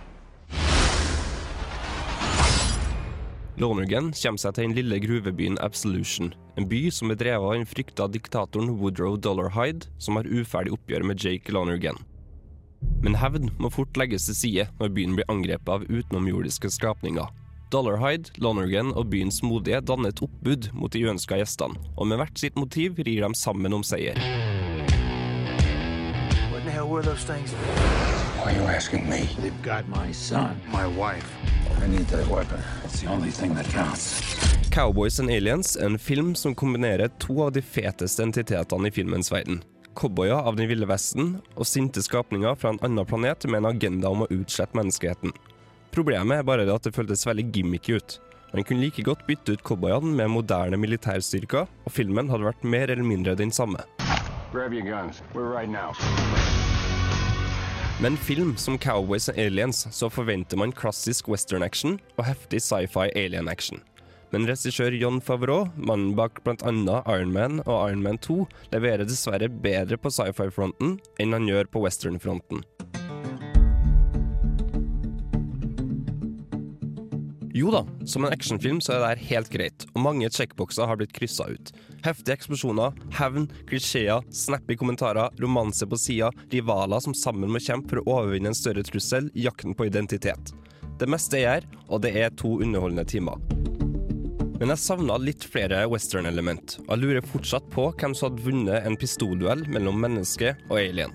Lonergan kommer seg til den lille gruvebyen Absolution, en by som er drevet av den frykta diktatoren Woodrow Dollarhide, som har uferdig oppgjør med Jake Lonergan. Men hevn må fort legges til side når byen blir angrepet av utenomjordiske skrapninger. Dollarhide, Lonergan og byens modige danner et oppbud mot de uønska gjestene, og med hvert sitt motiv rir de sammen om seier. What in the hell were those things? Why are you asking me? They've got my son. My wife. I need that weapon. It's the only thing that counts. Cowboys and Aliens er en film som kombinerer to av de feteste entitetene i filmens verden. Cowboyer av den ville vesten og sinte skapninger fra en annen planet med en agenda om å utslette menneskeheten. Problemet er bare det at det føltes veldig gimmicky ut. Man kunne like godt bytte ut cowboyene med moderne militærstyrker, og filmen hadde vært mer eller mindre den samme. Grab your guns. We're right now. Med en film som Cowboys and Aliens så forventer man klassisk western action og heftig sci-fi alien action. Men regissør John Favreau, mannen bak bl.a. Iron Man og Iron Man 2, leverer dessverre bedre på sci-fi-fronten enn han gjør på western-fronten. Jo da, som en actionfilm så er det her helt greit, og mange checkboxer har blitt kryssa ut. Heftige eksplosjoner, hevn, klisjeer, snappy kommentarer, romanse på sida, rivaler som sammen må kjempe for å overvinne en større trussel i jakten på identitet. Det meste er her, og det er to underholdende timer. Men jeg savna litt flere western-element, og jeg lurer fortsatt på hvem som hadde vunnet en pistolduell mellom menneske og alien.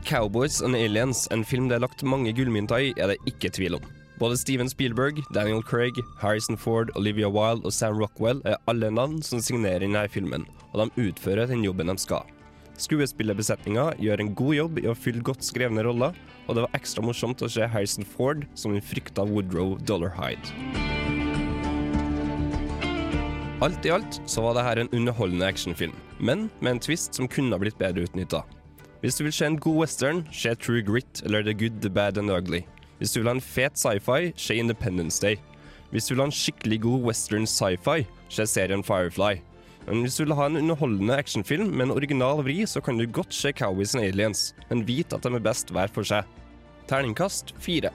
At Cowboys and Aliens, en film det er lagt mange gullmynter i, er det ikke tvil om. Både Steven Spielberg, Daniel Craig, Harrison Ford, Olivia Wilde og Sam Rockwell er alle navn som signerer denne filmen, og de utfører den jobben de skal. Skuespillerbesetninga gjør en god jobb i å fylle godt skrevne roller, og det var ekstra morsomt å se Harrison Ford som den frykta Woodrow Dollarhide. Alt i alt så var dette en underholdende actionfilm, men med en twist som kunne ha blitt bedre utnytta. Hvis du vil se en god western, se True Grit eller The Good, The Bad and The Ugly. Hvis du vil ha en fet sci-fi, se Independence Day. Hvis du vil ha en skikkelig god western sci-fi, se serien Firefly. Men hvis du vil ha en underholdende actionfilm med en original vri, så kan du godt se Cowboys and Aliens, men vit at de er best hver for seg. Terningkast fire.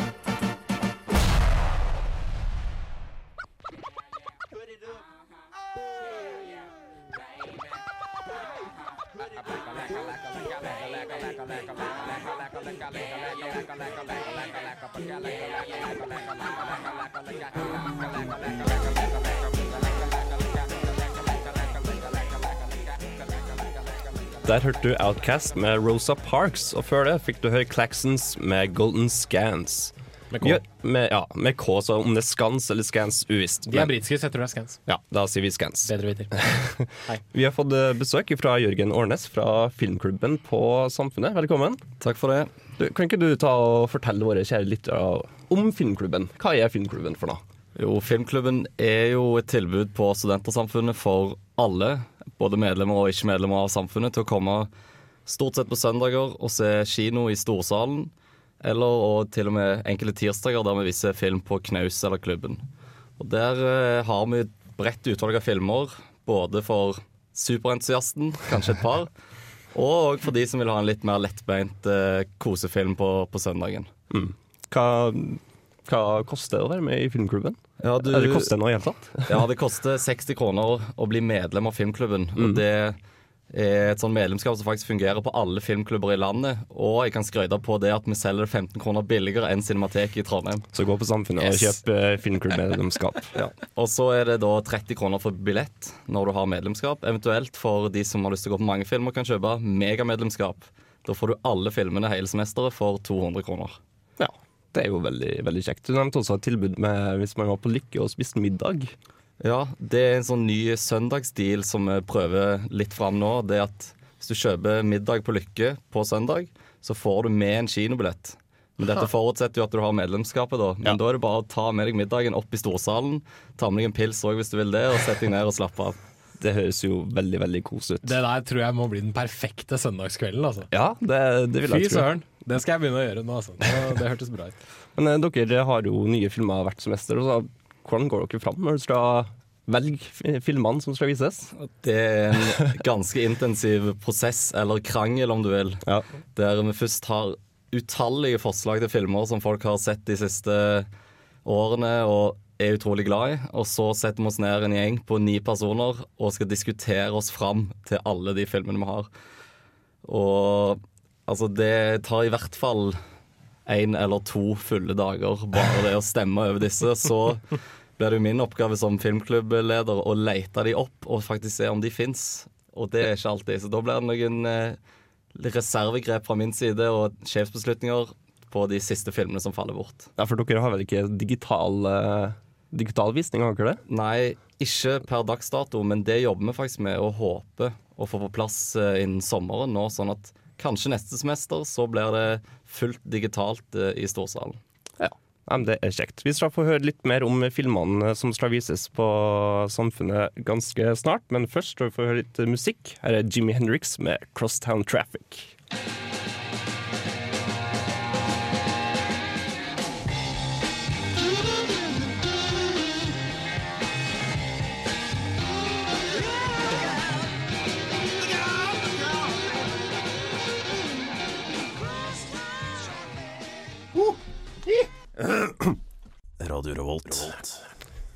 Der hørte du Outcast med Rosa Parks, og før det fikk du høre Claxons med Golden Scans. Med K. Ja, med, ja, med K, så om det er Skans eller Scans, uvisst. De er britiske, så jeg tror det er scans. Ja, da sier vi Scans. Bedre viter. Vi har fått eh, besøk fra Jørgen Årnes fra Filmklubben på Samfunnet. Velkommen. Takk for det. Du, kan ikke du ta og fortelle våre kjære lyttere om Filmklubben? Hva er Filmklubben for noe? Jo, Filmklubben er jo et tilbud på Studentersamfunnet for alle, både medlemmer og ikke-medlemmer av samfunnet, til å komme stort sett på søndager og se kino i Storsalen. Eller og til og med enkelte tirsdager der vi viser film på Knaus eller Klubben. Og Der eh, har vi et bredt utvalg av filmer, både for superentusiasten, kanskje et par, og for de som vil ha en litt mer lettbeint eh, kosefilm på, på søndagen. Mm. Hva, hva koster det å være med i Filmklubben? Ja, du- Eller koster noe i det hele tatt? Ja, det koster 60 kroner å bli medlem av filmklubben. Mm. Og det er et sånn medlemskap som faktisk fungerer på alle filmklubber i landet. Og jeg kan skryte på det at vi selger det 15 kroner billigere enn Cinemateket i Trondheim. Så gå på Samfunnet og kjøp eh, filmklubbmedlemskap. ja. Og så er det da 30 kroner for billett når du har medlemskap. Eventuelt for de som har lyst til å gå på mange filmer, kan kjøpe megamedlemskap. Da får du alle filmene hele semesteret for 200 kroner. Ja, det er jo veldig, veldig kjekt. Du nevnte også et tilbud med hvis man var på Lykke og spiste middag. Ja, det er en sånn ny søndagsdeal som vi prøver litt fram nå. Det er at hvis du kjøper middag på Lykke på søndag, så får du med en kinobillett. Men dette forutsetter jo at du har medlemskapet, da. Men da er det bare å ta med deg middagen opp i storsalen. Ta med deg en pils òg hvis du vil det, og sett deg ned og slappe av. Det høres jo veldig veldig kos ut. Det der tror jeg må bli den perfekte søndagskvelden. Altså. Ja, det, det vil jeg tro. søren. Det skal jeg begynne å gjøre nå. Altså. Det, det hørtes bra ut. Men eh, dere har jo nye filmer hvert semester. Og så, hvordan går dere fram når dere skal velge filmene som skal vises? Det er en ganske intensiv prosess, eller krangel om du vil, der vi først har utallige forslag til filmer som folk har sett de siste årene og er utrolig glad i. Og så setter vi oss ned en gjeng på ni personer og skal diskutere oss fram til alle de filmene vi har. Og altså, det tar i hvert fall én eller to fulle dager bare det å stemme over disse. Så blir det jo min oppgave som filmklubbleder å lete de opp og faktisk se om de fins. Og det er ikke alltid. Så da blir det noen eh, reservegrep fra min side og sjefsbeslutninger på de siste filmene som faller bort. Ja, For dere har vel ikke digital, eh, digital visning, har dere det? Nei, ikke per dags dato, men det jobber vi faktisk med og håper å få på plass eh, innen sommeren nå, sånn at kanskje neste semester så blir det fullt digitalt eh, i storsalen. Ja. Det er kjekt. Vi skal få høre litt mer om filmene som skal vises på Samfunnet ganske snart, men først skal vi få høre litt musikk. Her er Jimmy Hendrix med 'Crosstown Traffic'.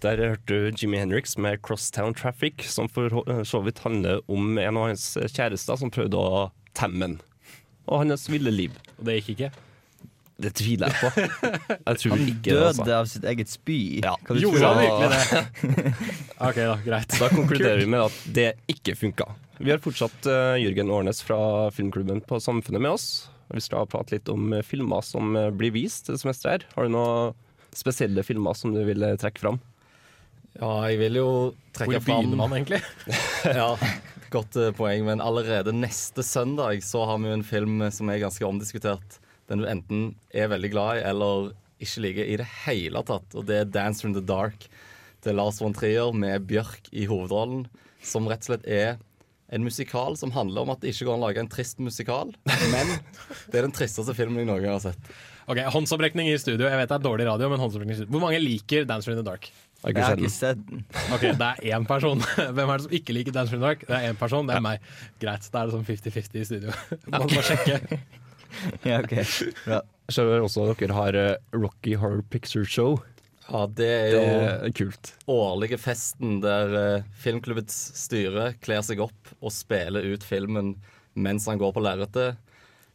Der hørte du Jimmy Hendrix med 'Crosstown Traffic', som for så vidt handler om en av hans kjærester som prøvde å temme ham. Og hans ville liv. Og det gikk ikke? Det tviler jeg på. Jeg tror Han ikke det, døde altså. av sitt eget spy. Ja. Kan du Gjorde han virkelig det? OK, da. Greit. Da konkluderer vi med at det ikke funka. Vi har fortsatt uh, Jørgen Årnes fra Filmklubben på Samfunnet med oss. Vi skal prate litt om eh, filmer som eh, blir vist det semesteret her. Har du noen spesielle filmer som du vil eh, trekke fram? Ja, jeg vil jo trekke Hvor fram begynner man egentlig? ja, godt uh, poeng. Men allerede neste søndag så har vi jo en film som er ganske omdiskutert. Den du enten er veldig glad i eller ikke liker i det hele tatt. Og det er 'Dancer in the Dark' til Lars von Trier med Bjørk i hovedrollen. Som rett og slett er en musikal som handler om at det ikke går an å lage en trist musikal. Men det er den tristeste filmen jeg noen gang har sett. Ok, Håndsopprekning i studio. Jeg vet det er dårlig radio, men håndsopprekning i studio. Hvor mange liker 'Dancer in the Dark'? Jeg har ikke sett den. Ok, Det er én person. Hvem er det som ikke liker Dance the Dark'? Det er én person, det er meg. Greit, da er det sånn 50-50 i studio. Man må sjekke. Ja, ok. Bra. Jeg ser også at dere har eh, Rocky Horror Picture Show. Ja, det er jo Det er kult. årlige festen der eh, filmklubbets styre kler seg opp og spiller ut filmen mens han går på lerretet.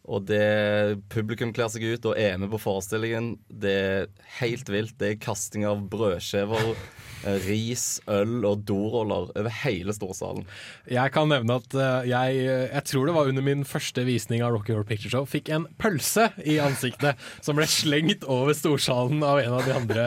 Og det publikum kler seg ut og er med på forestillingen. Det er helt vilt. Det er kasting av brødskiver, eh, ris, øl og doruller over hele storsalen. Jeg kan nevne at eh, jeg, jeg tror det var under min første visning av Rocky Horror Picture Show, fikk en pølse i ansiktet som ble slengt over storsalen av en av de andre,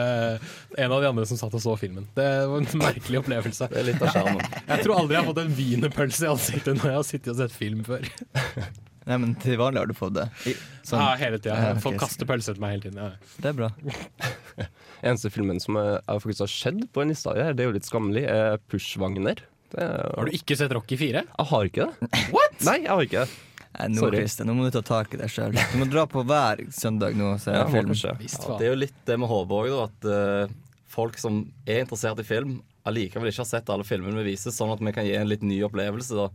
en av de andre som satt og så filmen. Det var en merkelig opplevelse. Det er litt av skjermen. Jeg tror aldri jeg har fått en wienerpølse i ansiktet når jeg har sittet og sett film før. Nei, men til vanlig har du fått det? I- sånn- Ja, hele tida. Ja, Folk kaster pølser til meg hele tiden. Ja. Det er bra. Eneste filmen som er, faktisk har skjedd på en liste her, det er jo litt skammelig, er Pushwagner. Det er- Har du ikke sett Rocky 4? Jeg har ikke det. What? Nei, jeg har ikke det. Nei, nå, Sorry. Christian, nå må du ta tak i deg sjøl. Du må dra på hver søndag nå og se Ja. Ja, det er jo litt det med håpet òg, at uh, folk som er interessert i film, allikevel ikke har sett alle filmene vi viser, sånn at vi kan gi en litt ny opplevelse da,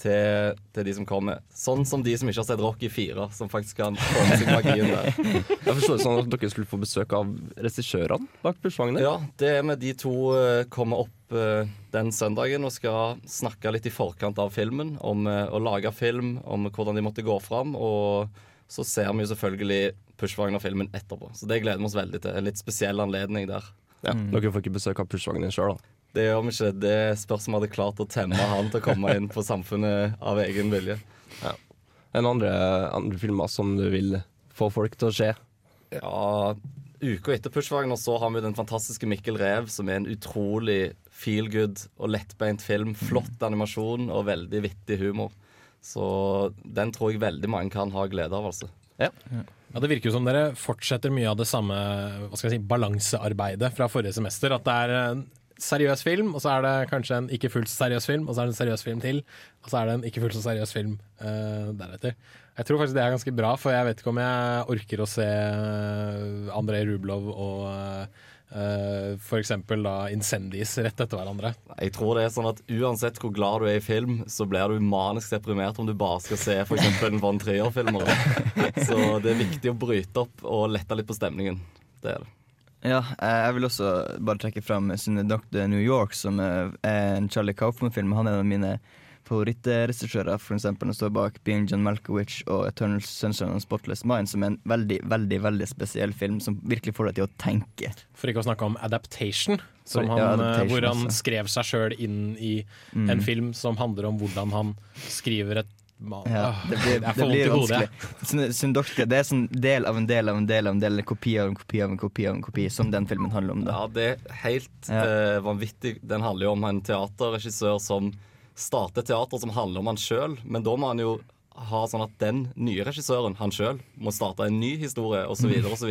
til, til de som kommer. Sånn som de som ikke har sett Rocky 4, som faktisk kan få med seg magien der. Jeg forstår det sånn at dere skulle få besøk av regissørene bak Pushwagner. Ja, det er med de to eh, kommer opp eh, den søndagen og skal snakke litt i forkant av filmen. Om eh, å lage film, om hvordan de måtte gå fram. Og så ser vi jo selvfølgelig Pushwagner-filmen etterpå. Så det gleder vi oss veldig til. En litt spesiell anledning der. Ja, Dere får ikke besøk av Pushwagner sjøl, da. Det gjør vi ikke. Det spørs om vi hadde klart å temme han til å komme inn på samfunnet av egen vilje. Ja. En andre, andre filmer som du vil få folk til å se? Ja, Uka etter Pushwagner så har vi den fantastiske Mikkel Rev, som er en utrolig feel good og lettbeint film. Flott animasjon og veldig vittig humor. Så den tror jeg veldig mange kan ha glede av, altså. Ja. Ja, Det virker jo som dere fortsetter mye av det samme hva skal jeg si, balansearbeidet fra forrige semester. At det er en seriøs film, og så er det kanskje en ikke fullt så seriøs film, og så er det en seriøs film til, og så er det en ikke fullt så seriøs film uh, deretter. Jeg tror faktisk det er ganske bra, for jeg vet ikke om jeg orker å se eh, Andrej Rublov og uh, for eksempel da Incendies rett etter hverandre. Jeg tror det er sånn at uansett hvor glad du er i film, så blir du manisk deprimert om du bare skal se f.eks. en Von Trier-filmer. Så det er viktig å bryte opp og lette litt på stemningen. Det er det. Ja, eh, jeg vil også bare trekke fram Doctor New York, som er en Charlie Kaufman-film. Han er en av mine favorittregissører, for eksempel, han står bak Being John Malkovich og Eternal Sunshine and Spotless Mind, som er en veldig, veldig veldig spesiell film som virkelig får deg til å tenke. For ikke å snakke om Adaptation, som han, ja, eh, Adaptation hvor han også. skrev seg sjøl inn i Mm. en film som handler om hvordan han skriver et Ja, Ah, det blir, det blir vanskelig. Syn- det er sånn del av en del av en del av en del, en kopi av en kopi av en kopi av en kopi, som den filmen handler om. da Ja, det er helt eh, vanvittig. Den handler jo om en teaterregissør som starter teater som handler om han sjøl, men da må han jo ha sånn at den nye regissøren, han sjøl, må starte en ny historie, osv., så osv.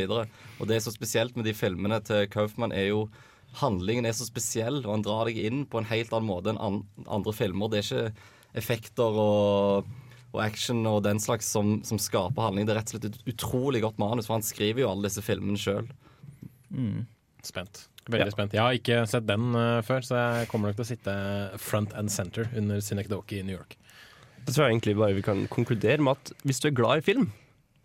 Og det er så spesielt med de filmene til Kaufmann, er jo Handlingen er så spesiell, og han drar deg inn på en helt annen måte enn andre filmer. Det er ikke effekter og og action og den slags som, som skaper handling. Det er rett og slett et utrolig godt manus, for han skriver jo alle disse filmene sjøl. Spent. Veldig spent. Jeg har ikke sett den uh, før, så jeg kommer nok til å sitte front and center under Synecdoche i New York. Det tror jeg egentlig bare vi kan konkludere med at hvis du er glad i film,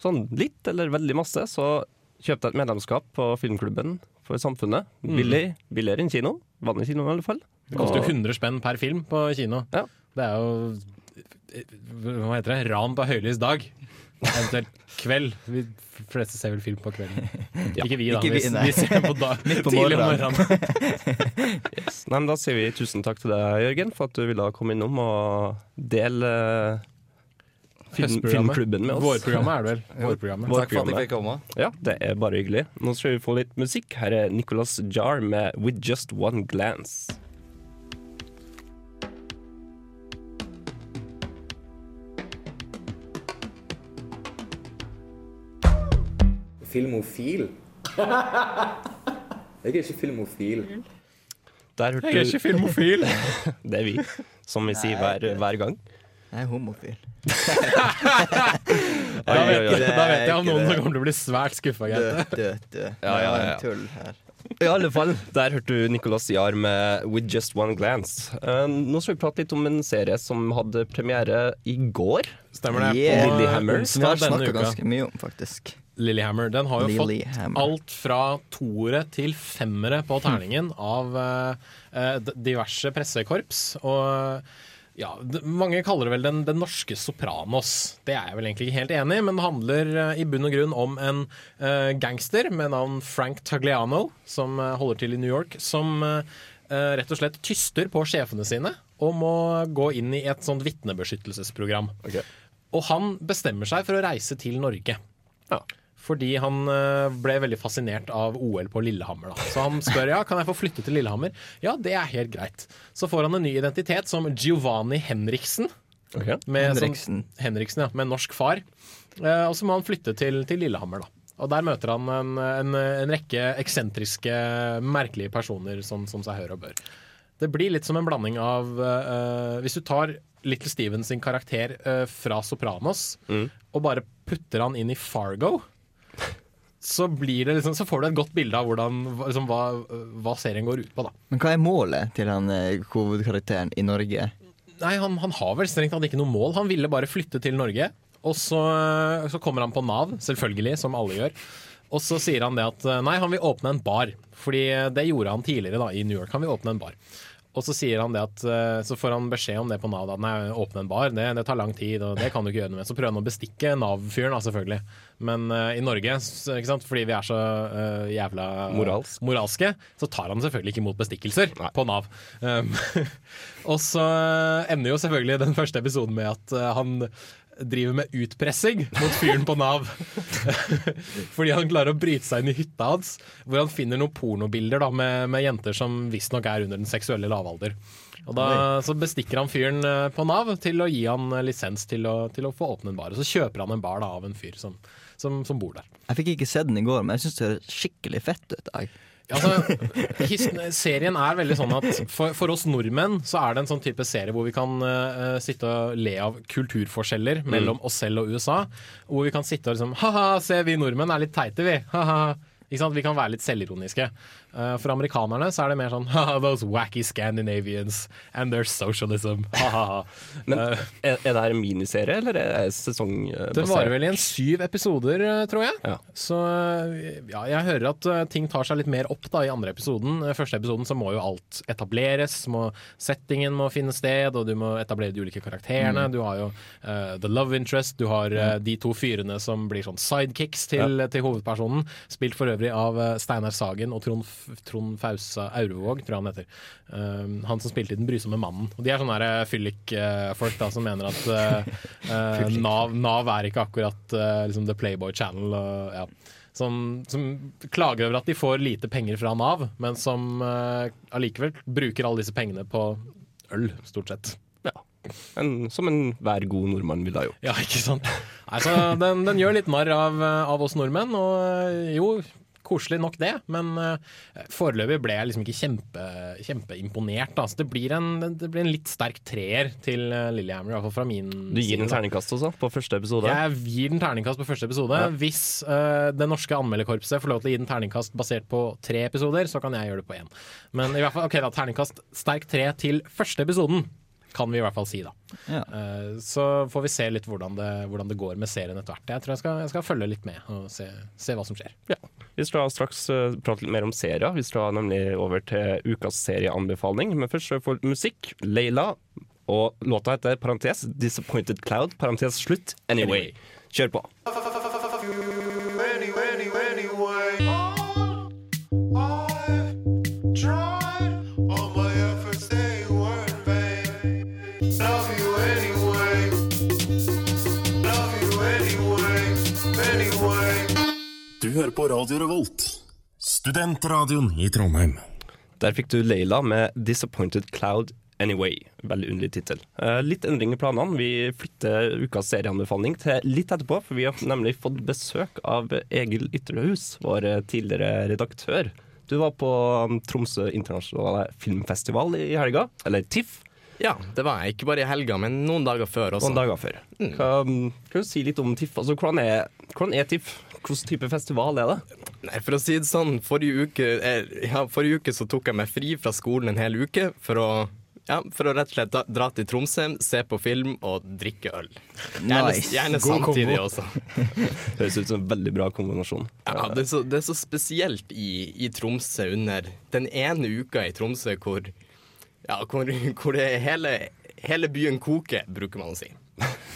sånn litt eller veldig masse, så kjøp deg et medlemskap på Filmklubben for samfunnet. Mm. Billig, billigere enn kino. Vanlig kino i alle fall. Det koster jo Og- 100 spenn per film på kino. Det er jo Hva heter det? Ran på høylys dag. Eventuelt kveld. Vi fleste ser vel film på kvelden. Ikke vi, da. Ikke vi, vi, ser på dag, Midt på tidlig om morgenen. yes. Nei, men da sier vi tusen takk til deg, Jørgen, for at du ville komme innom og dele eh, film, filmklubben med oss. Vårprogrammet er det vel? Vårprogrammet. Takk for at jeg fikk komme. Ja, det er bare hyggelig. Nå skal vi få litt musikk. Her er Nicolas Jar med 'With Just One Glance'. Filmofil? Jeg er ikke filmofil. Der hørte Jeg er ikke filmofil. det er vi, som vi sier hver, hver gang. Jeg er homofil. Da vet, oi. da vet jeg om noen som kommer til å bli svært skuffa. Død, død, død. Ja, ja, ja. Tull her. I alle fall, der hørte du Nicolas Jahr med 'With Just One Glance'. Uh, nå skal vi prate litt om en serie som hadde premiere i går. Stemmer det. Yeah. På Lillehammer. Som vi har snakka ganske mye om, faktisk. Lillehammer. Den har jo Lillehammer. fått alt fra toere til femmere på terningen av eh, eh, diverse pressekorps. Og ja, mange kaller det vel den, den norske Sopranos. Det er jeg vel egentlig ikke helt enig i, men det handler eh, i bunn og grunn om en uh, gangster med navn Frank Tagliano, som eh, holder til i New York, som uh, eh, rett og slett tyster på sjefene sine om å gå inn i et sånt vitnebeskyttelsesprogram. Og han bestemmer seg for å reise til Norge. Fordi han eh, ble veldig fascinert av OL på Lillehammer. Da. Så han spør ja, kan jeg få flytte til Lillehammer. Ja, det er helt greit. Så får han en ny identitet som Giovanni Henriksen. Med, Henriksen. Som, Henriksen, ja, med norsk far. Eh, og så må han flytte til, til Lillehammer, da. Og der møter han en, en, en rekke eksentriske, merkelige personer, som, som seg hør og bør. Det blir litt som en blanding av eh, Hvis du tar Little Steven sin karakter eh, fra Sopranos og bare putter han inn i Fargo, så, blir det liksom, så får du et godt bilde av hvordan, liksom, hva, hva serien går ut på. da Men hva er målet til han eh, hovedkarakteren i Norge? Nei, han, han har vel strengt tatt ikke noe mål. Han ville bare flytte til Norge. Og så, så kommer han på Nav, selvfølgelig, som alle gjør. Og så sier han det at nei, han vil åpne en bar. Fordi det gjorde han tidligere da, i New York. Han vil åpne en bar. Og så sier han det at eh, Så får han beskjed om det på Nav. At nei, åpne en bar, det, det tar lang tid, og det kan du ikke gjøre noe med. Så prøver han å bestikke Nav-fyren, da, selvfølgelig. Men uh, i Norge, ikke sant? fordi vi er så uh, jævla Moralsk. moralske, så tar han selvfølgelig ikke imot bestikkelser på Nav. Um, og så ender jo selvfølgelig den første episoden med at uh, han driver med utpressing mot fyren på Nav. Fordi han klarer å bryte seg inn i hytta hans, hvor han finner noen pornobilder da, med, med jenter som visstnok er under den seksuelle lavalder. Og da Så bestikker han fyren eh, på Nav til å gi han eh, lisens til å, til å få åpne en bar. Og så kjøper han en bar da, av en fyr som, som, som bor der. Jeg fikk ikke sett den i går, men jeg syns det høres skikkelig fett ut. Jeg. Altså, serien er veldig sånn at for, for, oss nordmenn så er det en sånn type serie hvor vi kan uh, sitte og le av kulturforskjeller mellom mm. oss selv og USA. Hvor vi kan sitte og liksom Ha-ha, se vi nordmenn er litt teite, vi. Ha-ha. Vi kan være litt selvironiske. Uh, for amerikanerne så er det mer sånn Those wacky Scandinavians and their socialism. Men uh, er, er, det her en miniserie, eller er det sesongbasert? Det varer vel i en syv episoder, eh, tror jeg. Ja. Så ja, jeg hører at ting tar seg litt mer opp da i andre episoden. Første episoden så må jo alt etableres. Må, settingen må finne sted, og du må etablere de ulike karakterene. Mm. Du har jo uh, the love interest, du har uh, de to fyrene som blir sånn sidekicks til, ja. til hovedpersonen. Spilt for øvrig av Steinar Sagen og Trond Trond Fausa Aurevåg, tror jeg han heter. Um, han som spilte i Den brysomme mannen. Og De er sånne fyllikfolk uh, som mener at uh, Nav, Nav, er ikke akkurat liksom The Playboy Channel. Og, ja. som, som, klager over at de får lite penger fra Nav, men som allikevel bruker alle disse pengene på øl, stort sett. Ja. En, som enhver god nordmann ville ha gjort. Ja, ikke sant. Altså, den, den, gjør litt narr av, av, oss nordmenn, og jo, koselig nok det, men uh, foreløpig ble jeg liksom ikke kjempe, kjempeimponert. Da. Så det blir, en, det blir, en, litt sterk treer til uh, Lillehammer, i hvert fall fra min Du gir den terningkast også, på første episode? Jeg gir den terningkast på første episode. Ja. Hvis uh, det norske anmelderkorpset får lov til å gi den terningkast basert på tre episoder, så kan jeg gjøre det på én. Men i hvert fall, ok da, terningkast sterk tre til første episoden kan vi i hvert fall si, da. Ja. Uh, så får vi se litt hvordan det, hvordan det, går med serien etter hvert. Jeg tror jeg skal, jeg skal følge litt med og se, se, hva som skjer. Ja. Vi skal straks uh, prate litt mer om serier. Vi skal nemlig over til ukas serieanbefaling. Men først får musikk. Leila. Og låta heter parentes 'Disappointed Cloud', parentes slutt. Anyway. Kjør på. På Radio Revolt, studentradioen i Trondheim. Der fikk du Leila med 'Disappointed Cloud Anyway'. Veldig underlig tittel. Eh, litt endring i planene. Vi flytter ukas serieanbefaling til litt etterpå, for vi har nemlig fått besøk av Egil Ytterhus, vår tidligere redaktør. Du var på um, Tromsø internasjonale filmfestival i helga, eller TIFF. Ja, det var jeg. Ikke bare i helga, men noen dager før også. Noen dager før. Mm. Kan, kan, du si litt om TIFF? Altså, hvordan, er, hvordan er TIFF? Hvilken type festival er det? Nei, For å si det sånn, forrige uke, eh, ja, forrige uke så tok jeg meg fri fra skolen en hel uke for å ja, For å rett og slett dra, dra til Tromsø, se på film og drikke øl. Gjerne, nice. gjerne samtidig også. Høres ut som en veldig bra kombinasjon. Ja, Det er så, det er så spesielt i, i, Tromsø under den ene uka i Tromsø hvor, ja, hvor, hvor hele, hele, byen koker, bruker man å si.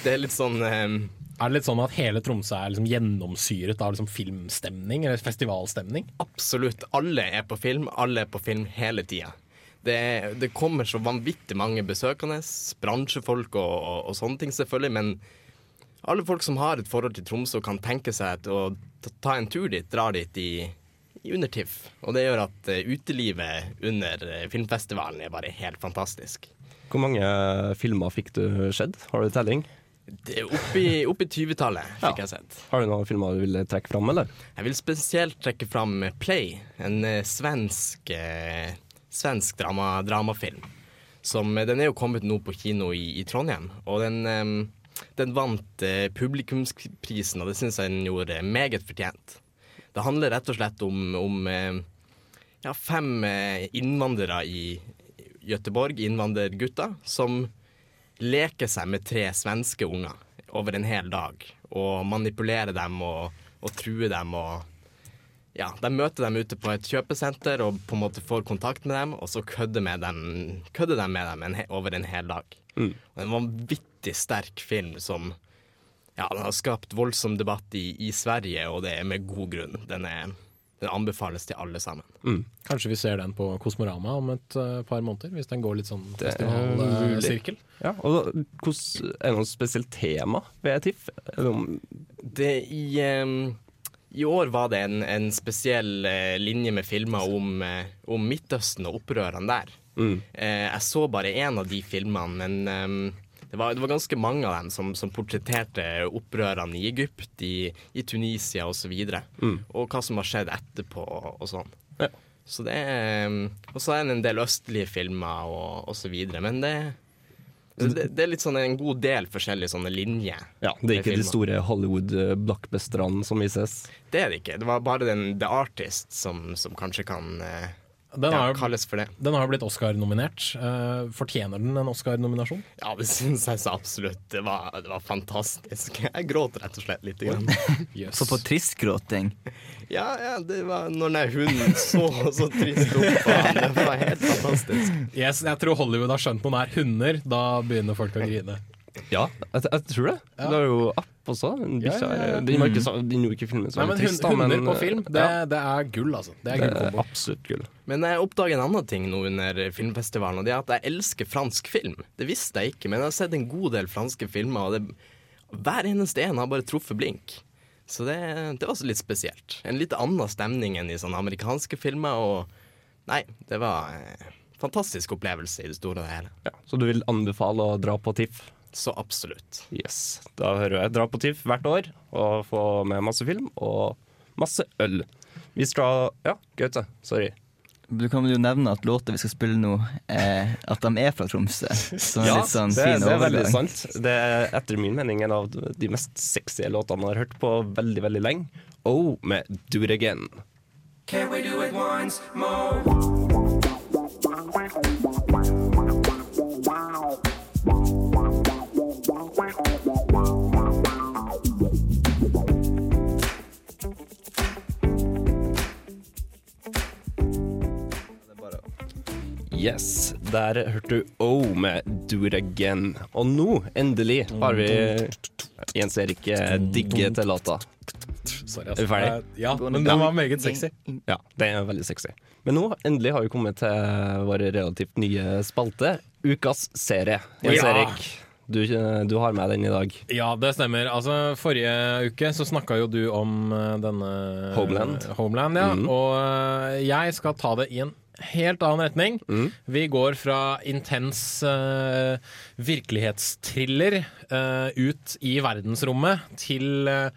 Det er litt sånn um, er det litt sånn at hele Tromsø er liksom gjennomsyret av liksom filmstemning, eller festivalstemning? Absolutt. Alle er på film. Alle er på film hele tida. Det, det, kommer så vanvittig mange besøkende. Bransjefolk og, og, og, sånne ting, selvfølgelig. Men alle folk som har et forhold til Tromsø og kan tenke seg å ta en tur dit, drar dit i, i under TIFF. Og det gjør at uh, utelivet under uh, filmfestivalen er bare helt fantastisk. Hvor mange filmer fikk du sett? Har du telling? Det er oppi, oppi 20-tallet, fikk ja. jeg sett. Har du noen filmer du vil trekke fram, eller? Jeg vil spesielt trekke fram Play, en uh, svensk, eh, svensk drama, dramafilm. Som, uh, den er jo kommet nå på kino i, i Trondheim, og den, eh, den vant publikumsprisen, og det syns jeg den gjorde meget fortjent. Det handler rett og slett om, om ja, fem innvandrere i Gøteborg, innvandrergutter, som leke seg med tre svenske unger over en hel dag og manipulere dem og, og true dem og ja, De møter dem ute på et kjøpesenter og på en måte får kontakt med dem, og så kødder, med dem, kødder de med dem en, over en hel dag. Mm. Og En vanvittig sterk film som ja, den har skapt voldsom debatt i, i, Sverige, og det er med god grunn. Den er den anbefales til alle sammen. Kanskje vi ser den på Kosmorama om et uh, par måneder, hvis den går litt sånn festivalsirkel. Ja, og hos, er det noe spesielt tema ved TIFF? Det i, um, I år var det en, en spesiell eh, linje med filmer om, eh, om Midtøsten og opprørene der. Mm. Eh, jeg så bare én av de filmene, men det, var, det var ganske mange av dem som, som portretterte opprørene i Egypt, i, i Tunisia osv. Og, Mm. og hva som har skjedd etterpå og sånn. Så det er Og så er det en del østlige filmer og, og så videre. Men det, det, det er litt sånn en god del forskjellige sånne linjer. Ja, det er ikke de store Hollywood-blockbusterne som vises. Det er det ikke. Det var bare den The Artist som, som kanskje kan eh, Den har, ja, for det. den har blitt Oscar-nominert. Eh, fortjener den en Oscar-nominasjon? Ja, det syns jeg så absolutt. Det var, det var fantastisk. Jeg gråt rett og slett litt. Grann. Så på tristgråting. Ja, ja, det var når den hunden så så trist ut på han. Det var helt fantastisk. Yes, jeg tror Hollywood har skjønt noen der. hunder. Da begynner folk å grine. Ja, jeg, jeg tror det. Ja. Det er jo app også. Bikkja Ja, ja, ja. Den ikke så- den gjorde ikke filmen så Nei, men veldig trist, Hunder men, på film, det, ja. det er gull, altså. Det er Det er absolutt gull. Men jeg oppdager en annen ting nå under filmfestivalen, og det er at jeg elsker fransk film. Det visste jeg ikke, men jeg har sett en god del franske filmer, og det, hver eneste en har bare truffet blink. Så det, det var også litt spesielt. En litt annen stemning enn i sånne amerikanske filmer, og nei, det var en fantastisk opplevelse i det store og det hele. Ja, så du vil anbefale å dra på TIFF? Så absolutt. Yes. Da hører jeg dra på TIFF hvert år og få med masse film og masse øl. Vi skal Ja, Gaute. Sorry. Du kan jo nevne at låter vi skal spille nå, eh, at de er fra Tromsø. Som Ja, litt sånn det, fin det er veldig sant. Det er etter min mening en av de mest sexy låtene jeg har hørt på veldig, veldig lenge. Oh, med Do It Again. Can we do it once more? Yes, der hørte du Oh med Do It Again. Og nå, endelig, har vi Jens Erik digge til låta. Sorry, Er vi ferdig? Eh, Ja, men den var meget sexy. Ja, det er veldig sexy. Men nå, endelig har vi kommet til vår relativt nye spalte, Ukas serie. Jens Ja. Erik, du, du har med den i dag. Ja, det stemmer. Altså, Forrige uke så snakka jo du om eh, denne Homeland. Homeland ja. Mm. Og eh, jeg skal ta det i en helt annen retning. Mm. Vi går fra intens uh, virkelighetstriller uh, ut i verdensrommet til uh,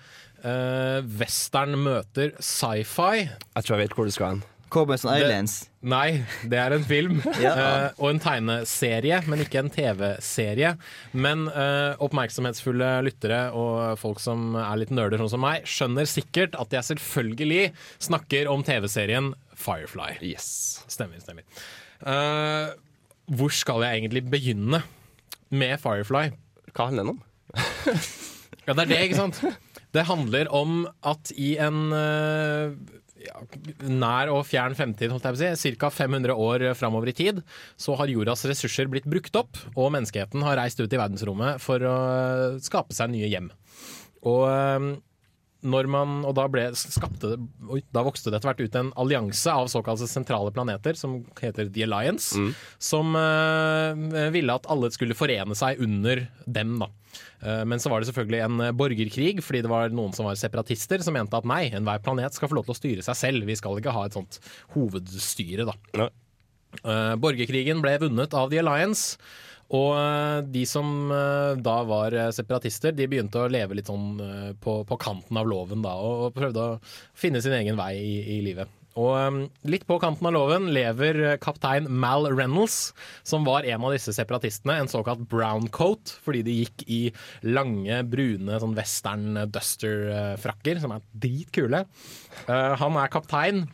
western møter sci-fi. Jeg tror jeg vet hvor du skal hen. Cowboys and Islands. Det, nei, det er en film. Ja. uh, og en tegneserie, men ikke en TV-serie. Men uh, oppmerksomhetsfulle lyttere og folk som er litt nerder, sånn som meg, skjønner sikkert at jeg selvfølgelig snakker om TV-serien Firefly. Yes. Stemmer, stemmer. Uh, hvor skal jeg egentlig begynne med Firefly? Hva handler den om? Ja, det er det, ikke sant? Det handler om at i en uh, ja, nær og fjern fremtid, holdt jeg på å si, ca. 500 år framover i tid, så har jordas ressurser blitt brukt opp, og menneskeheten har reist ut i verdensrommet for å skape seg nye hjem. Og eh, man, og da, ble, skapte, oi, da vokste det etter hvert ut en allianse av såkalte sentrale planeter, som heter The Alliance, som uh, ville at alle skulle forene seg under dem. da. Uh, Men så var det selvfølgelig en eh, borgerkrig, fordi det var noen som var separatister, som mente at nei, enhver planet skal få lov til å styre seg selv. Vi skal ikke ha et sånt hovedstyre, da. Uh, borgerkrigen ble vunnet av The Alliance. Og eh, de som eh, da var eh, separatister, de begynte å leve litt sånn på, på kanten av loven da, og, prøvde å finne sin egen vei i, i livet. Og litt på kanten av loven lever kaptein Mal Reynolds, som var en av disse separatistene, en såkalt brown coat, fordi de gikk i lange, brune sånn western duster-frakker, som er dritkule. Han er kaptein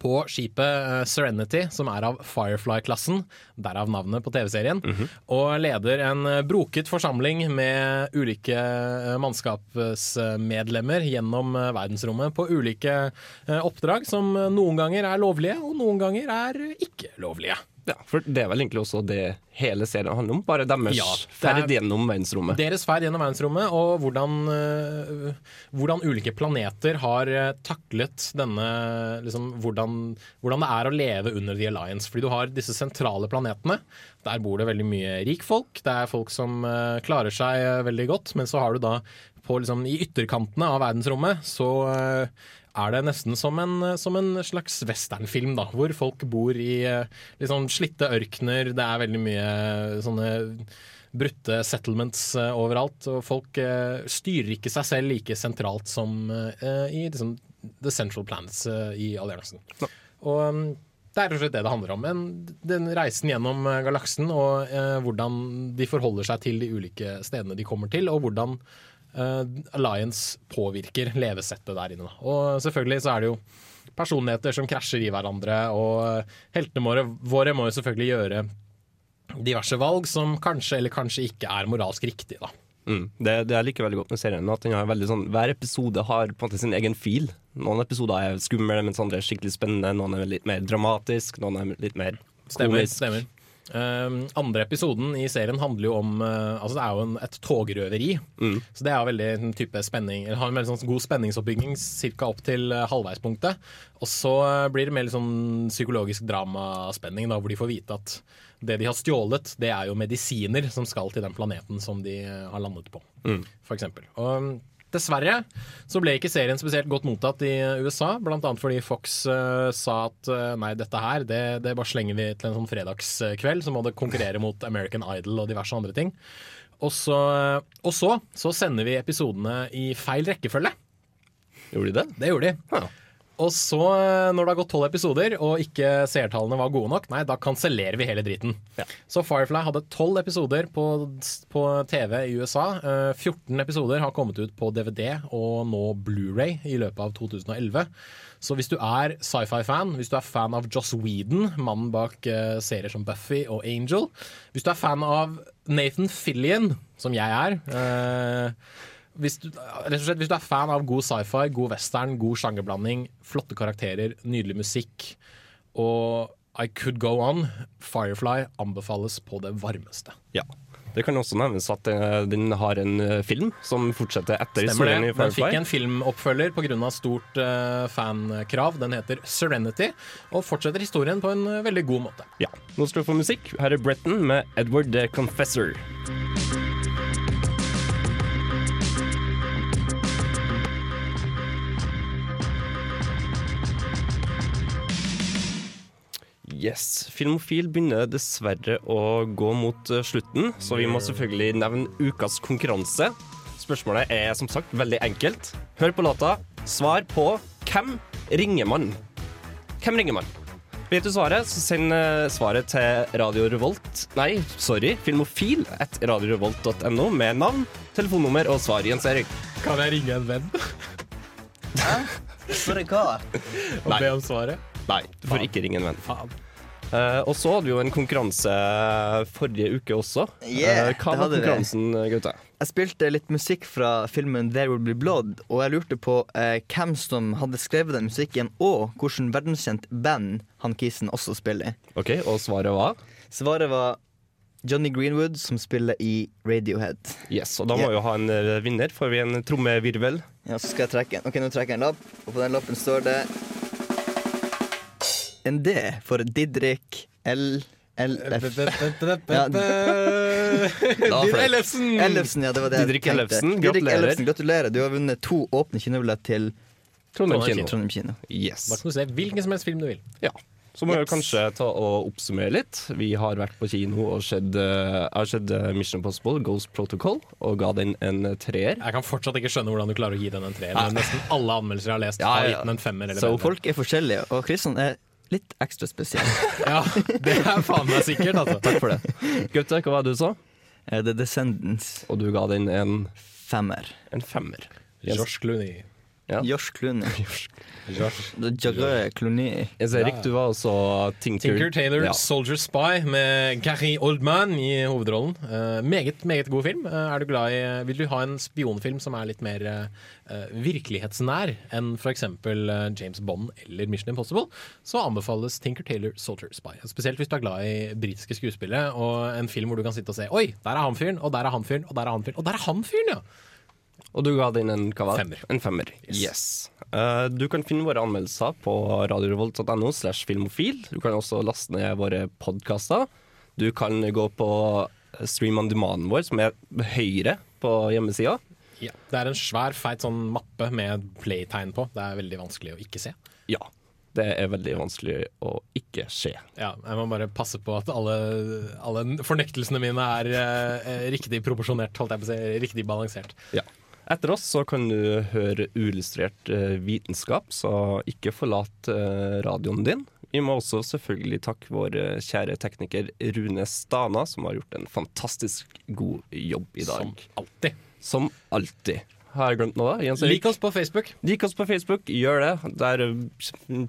på skipet eh, Serenity, som er av Firefly-klassen, derav navnet på TV-serien, og leder en eh, broket forsamling med ulike eh, mannskapsmedlemmer gjennom verdensrommet på ulike oppdrag som noen ganger er lovlige, og noen ganger er ikke lovlige. Ja, for det er vel egentlig også det hele serien handler om? Bare deres Ja, er- ferd gjennom verdensrommet? Deres ferd gjennom verdensrommet, og hvordan, øh, hvordan ulike planeter har øh, taklet denne liksom, hvordan, hvordan det er å leve under The Alliance. Fordi du har disse sentrale planetene. Der bor det veldig mye rikfolk. Det er folk som øh, klarer seg øh, veldig godt. Men så har du da på, liksom, i ytterkantene av verdensrommet så øh, er det nesten som en, som en slags westernfilm, da, hvor folk bor i liksom, slitte ørkener. Det er veldig mye sånne brutte settlements eh, overalt. Og folk eh, styrer ikke seg selv like sentralt som eh, i liksom, The Central Planets eh, i alliansen. Og um, det er rett og slett det det handler om. En, den reisen gjennom eh, galaksen og eh, hvordan de forholder seg til de ulike stedene de kommer til, og hvordan eh, Alliance påvirker levesettet der inne. Og selvfølgelig så er det jo personligheter som krasjer i hverandre, og eh, heltene våre, våre må jo selvfølgelig gjøre diverse valg som kanskje eller kanskje ikke er moralsk riktige. da. Mm. Det, det jeg liker veldig godt med serien, at den har sånn, hver episode har på en måte sin egen fil. Noen episoder er skumle, mens andre er skikkelig spennende. Noen er litt mer dramatisk, noen er litt mer Stemmer. komisk. stemmer. Um, andre episoden i serien handler jo om uh, Altså Det er jo en, et togrøveri. Så det er veldig en type spenning Eller har en veldig sånn god spenningsoppbygging ca. opp til uh, halvveispunktet. Og så uh, blir det mer litt sånn psykologisk dramaspenning, da, hvor de får vite at det de har stjålet, det er jo medisiner som skal til den planeten som de har landet på, Mm. for eksempel. Og Dessverre så ble ikke serien spesielt godt mottatt i USA, bl.a. fordi Fox uh, sa at uh, nei, dette her, det, det bare slenger vi til en sånn fredagskveld, så må det konkurrere mot American Idol og diverse andre ting. Og så, og så, så sender vi episodene i feil rekkefølge. Gjorde de det? Det gjorde de. Og så, eh, når det har gått tolv episoder og ikke seertallene var gode nok, nei, da kansellerer vi hele driten. Så Firefly hadde tolv episoder på, på TV i USA. Eh, 14 episoder har kommet ut på DVD og nå Blu-ray i løpet av 2011. Så hvis du er sci-fi-fan, hvis du er fan av Joss Whedon, mannen bak eh, serier som Buffy og Angel, hvis du er fan av Nathan Fillion, som jeg er eh, hvis du, slett, hvis du er fan av god sci-fi, god western, god sjangerblanding, flotte karakterer, nydelig musikk og I could go on, Firefly anbefales på det varmeste. Ja. Det kan også nevnes at eh, den har en eh, film som fortsetter etter Stemmer historien det. Firefly. Den fikk en filmoppfølger pga. stort uh, fankrav. Den heter Serenity, og fortsetter historien på en veldig god måte. Ja. Nå skal vi få musikk. Her er Bretton med Edward the Confessor. Yes. Filmofil begynner dessverre å gå mot eh, slutten, så vi må selvfølgelig nevne ukas konkurranse. Spørsmålet er som sagt veldig enkelt. Hør på låta. Svar på hvem ringer man? Hvem ringer man? Vet du svaret, så send eh, svaret til Radio Revolt Nei, sorry, Filmofil at radiorevolt.no med navn, telefonnummer og svar. Jens Erik. Kan jeg ringe en venn Hæ? For hva? og be om svaret? Nei, du får ikke ringe en venn. Eh, og så hadde vi jo en konkurranse forrige uke også. Yeah, uh, hva var konkurransen, gutter? Jeg spilte litt musikk fra filmen There Will Be Blood, og jeg lurte på uh, hvem som hadde skrevet den musikken, og hvilket verdenskjent band han kisen også spiller i. Ok, Og svaret var? Svaret var Johnny Greenwood, som spiller i Radiohead. Yes, og da må vi jo ha en eh, vinner. Får vi en trommevirvel? Ja, så skal jeg trekke en. Ok, nå trekker jeg en lapp, og på den lappen står det en D for Didrik L... LF. Ja. Ellefsen! Ellefsen, ja, det var det Didrik jeg tenkte. Ellefsen, Didrik gratulerer. Ellefsen, gratulerer. Du har vunnet to åpne kinobilletter til Trondheim kino. Trondheim kino. Yes. Da kan du se hvilken som helst film du vil. Ja. Så må vi Yes. kanskje ta og oppsummere litt. Vi har vært på kino og sett, eh, har sett eh, Mission Impossible, Ghost Protocol, og ga den en eh, treer. Jeg kan fortsatt ikke skjønne hvordan du klarer å gi den en treer, men nesten alle anmeldelser jeg har lest, Ja, har gitt den en femmer eller Så bedre. folk er forskjellige, og Kristian er litt ekstra spesiell. Ja, det er faen meg sikkert, altså. Takk for det. Gaute, hva var det du sa? Eh, The Descendants. Og du ga den en, Femmer. en femmer. Josh Clooney. Josh Clooney. Jarre Clooney. Erik, du var også Tinker, Tinker Taylor Ja. Soldier Spy med Gary Oldman i hovedrollen. Uh, meget, meget god film. Uh, er du glad i, vil du ha en spionfilm som er litt mer uh, virkelighetsnær enn f.eks. Uh, James Bond eller Mission Impossible, så anbefales Tinker Taylor Soldier Spy. Spesielt hvis du er glad i britiske skuespillere og en film hvor du kan sitte og se Oi, der er han fyren, og der er han fyren, og der er han fyren, og der er han fyren, ja! Og du ga den en hva var det? Femmer. En femmer. Yes. Eh, du kan finne våre anmeldelser på radiorevolt.no slash filmofil. Du kan også laste ned våre podkaster. Du kan gå på stream on demand vår, som er høyre på hjemmesida. Ja. Det er en svær, feit sånn mappe med playtegn på. Det er veldig vanskelig å ikke se. Ja. Det er veldig vanskelig å ikke se. Ja, jeg må bare passe på at alle, alle fornektelsene mine er eh, riktig proporsjonert, holdt jeg på å si. Riktig balansert. Ja. Etter oss så kan du høre uillustrert eh, vitenskap, så ikke forlat eh, radioen din. Vi må også selvfølgelig takke vår eh, kjære tekniker Rune Stana, som har gjort en fantastisk god jobb i dag. Som alltid. Som alltid. Har jeg glemt noe? Jens? Lik oss på Facebook. Lik oss på Facebook, gjør det. Der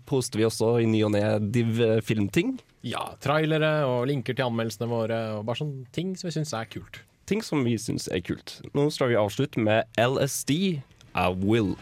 poster vi også i ny og ne div filmting. Ja, trailere og linker til anmeldelsene våre, og bare sånne ting som vi syns er kult ting som vi syns er kult. Nå skal vi avslutte med LSD, I Will.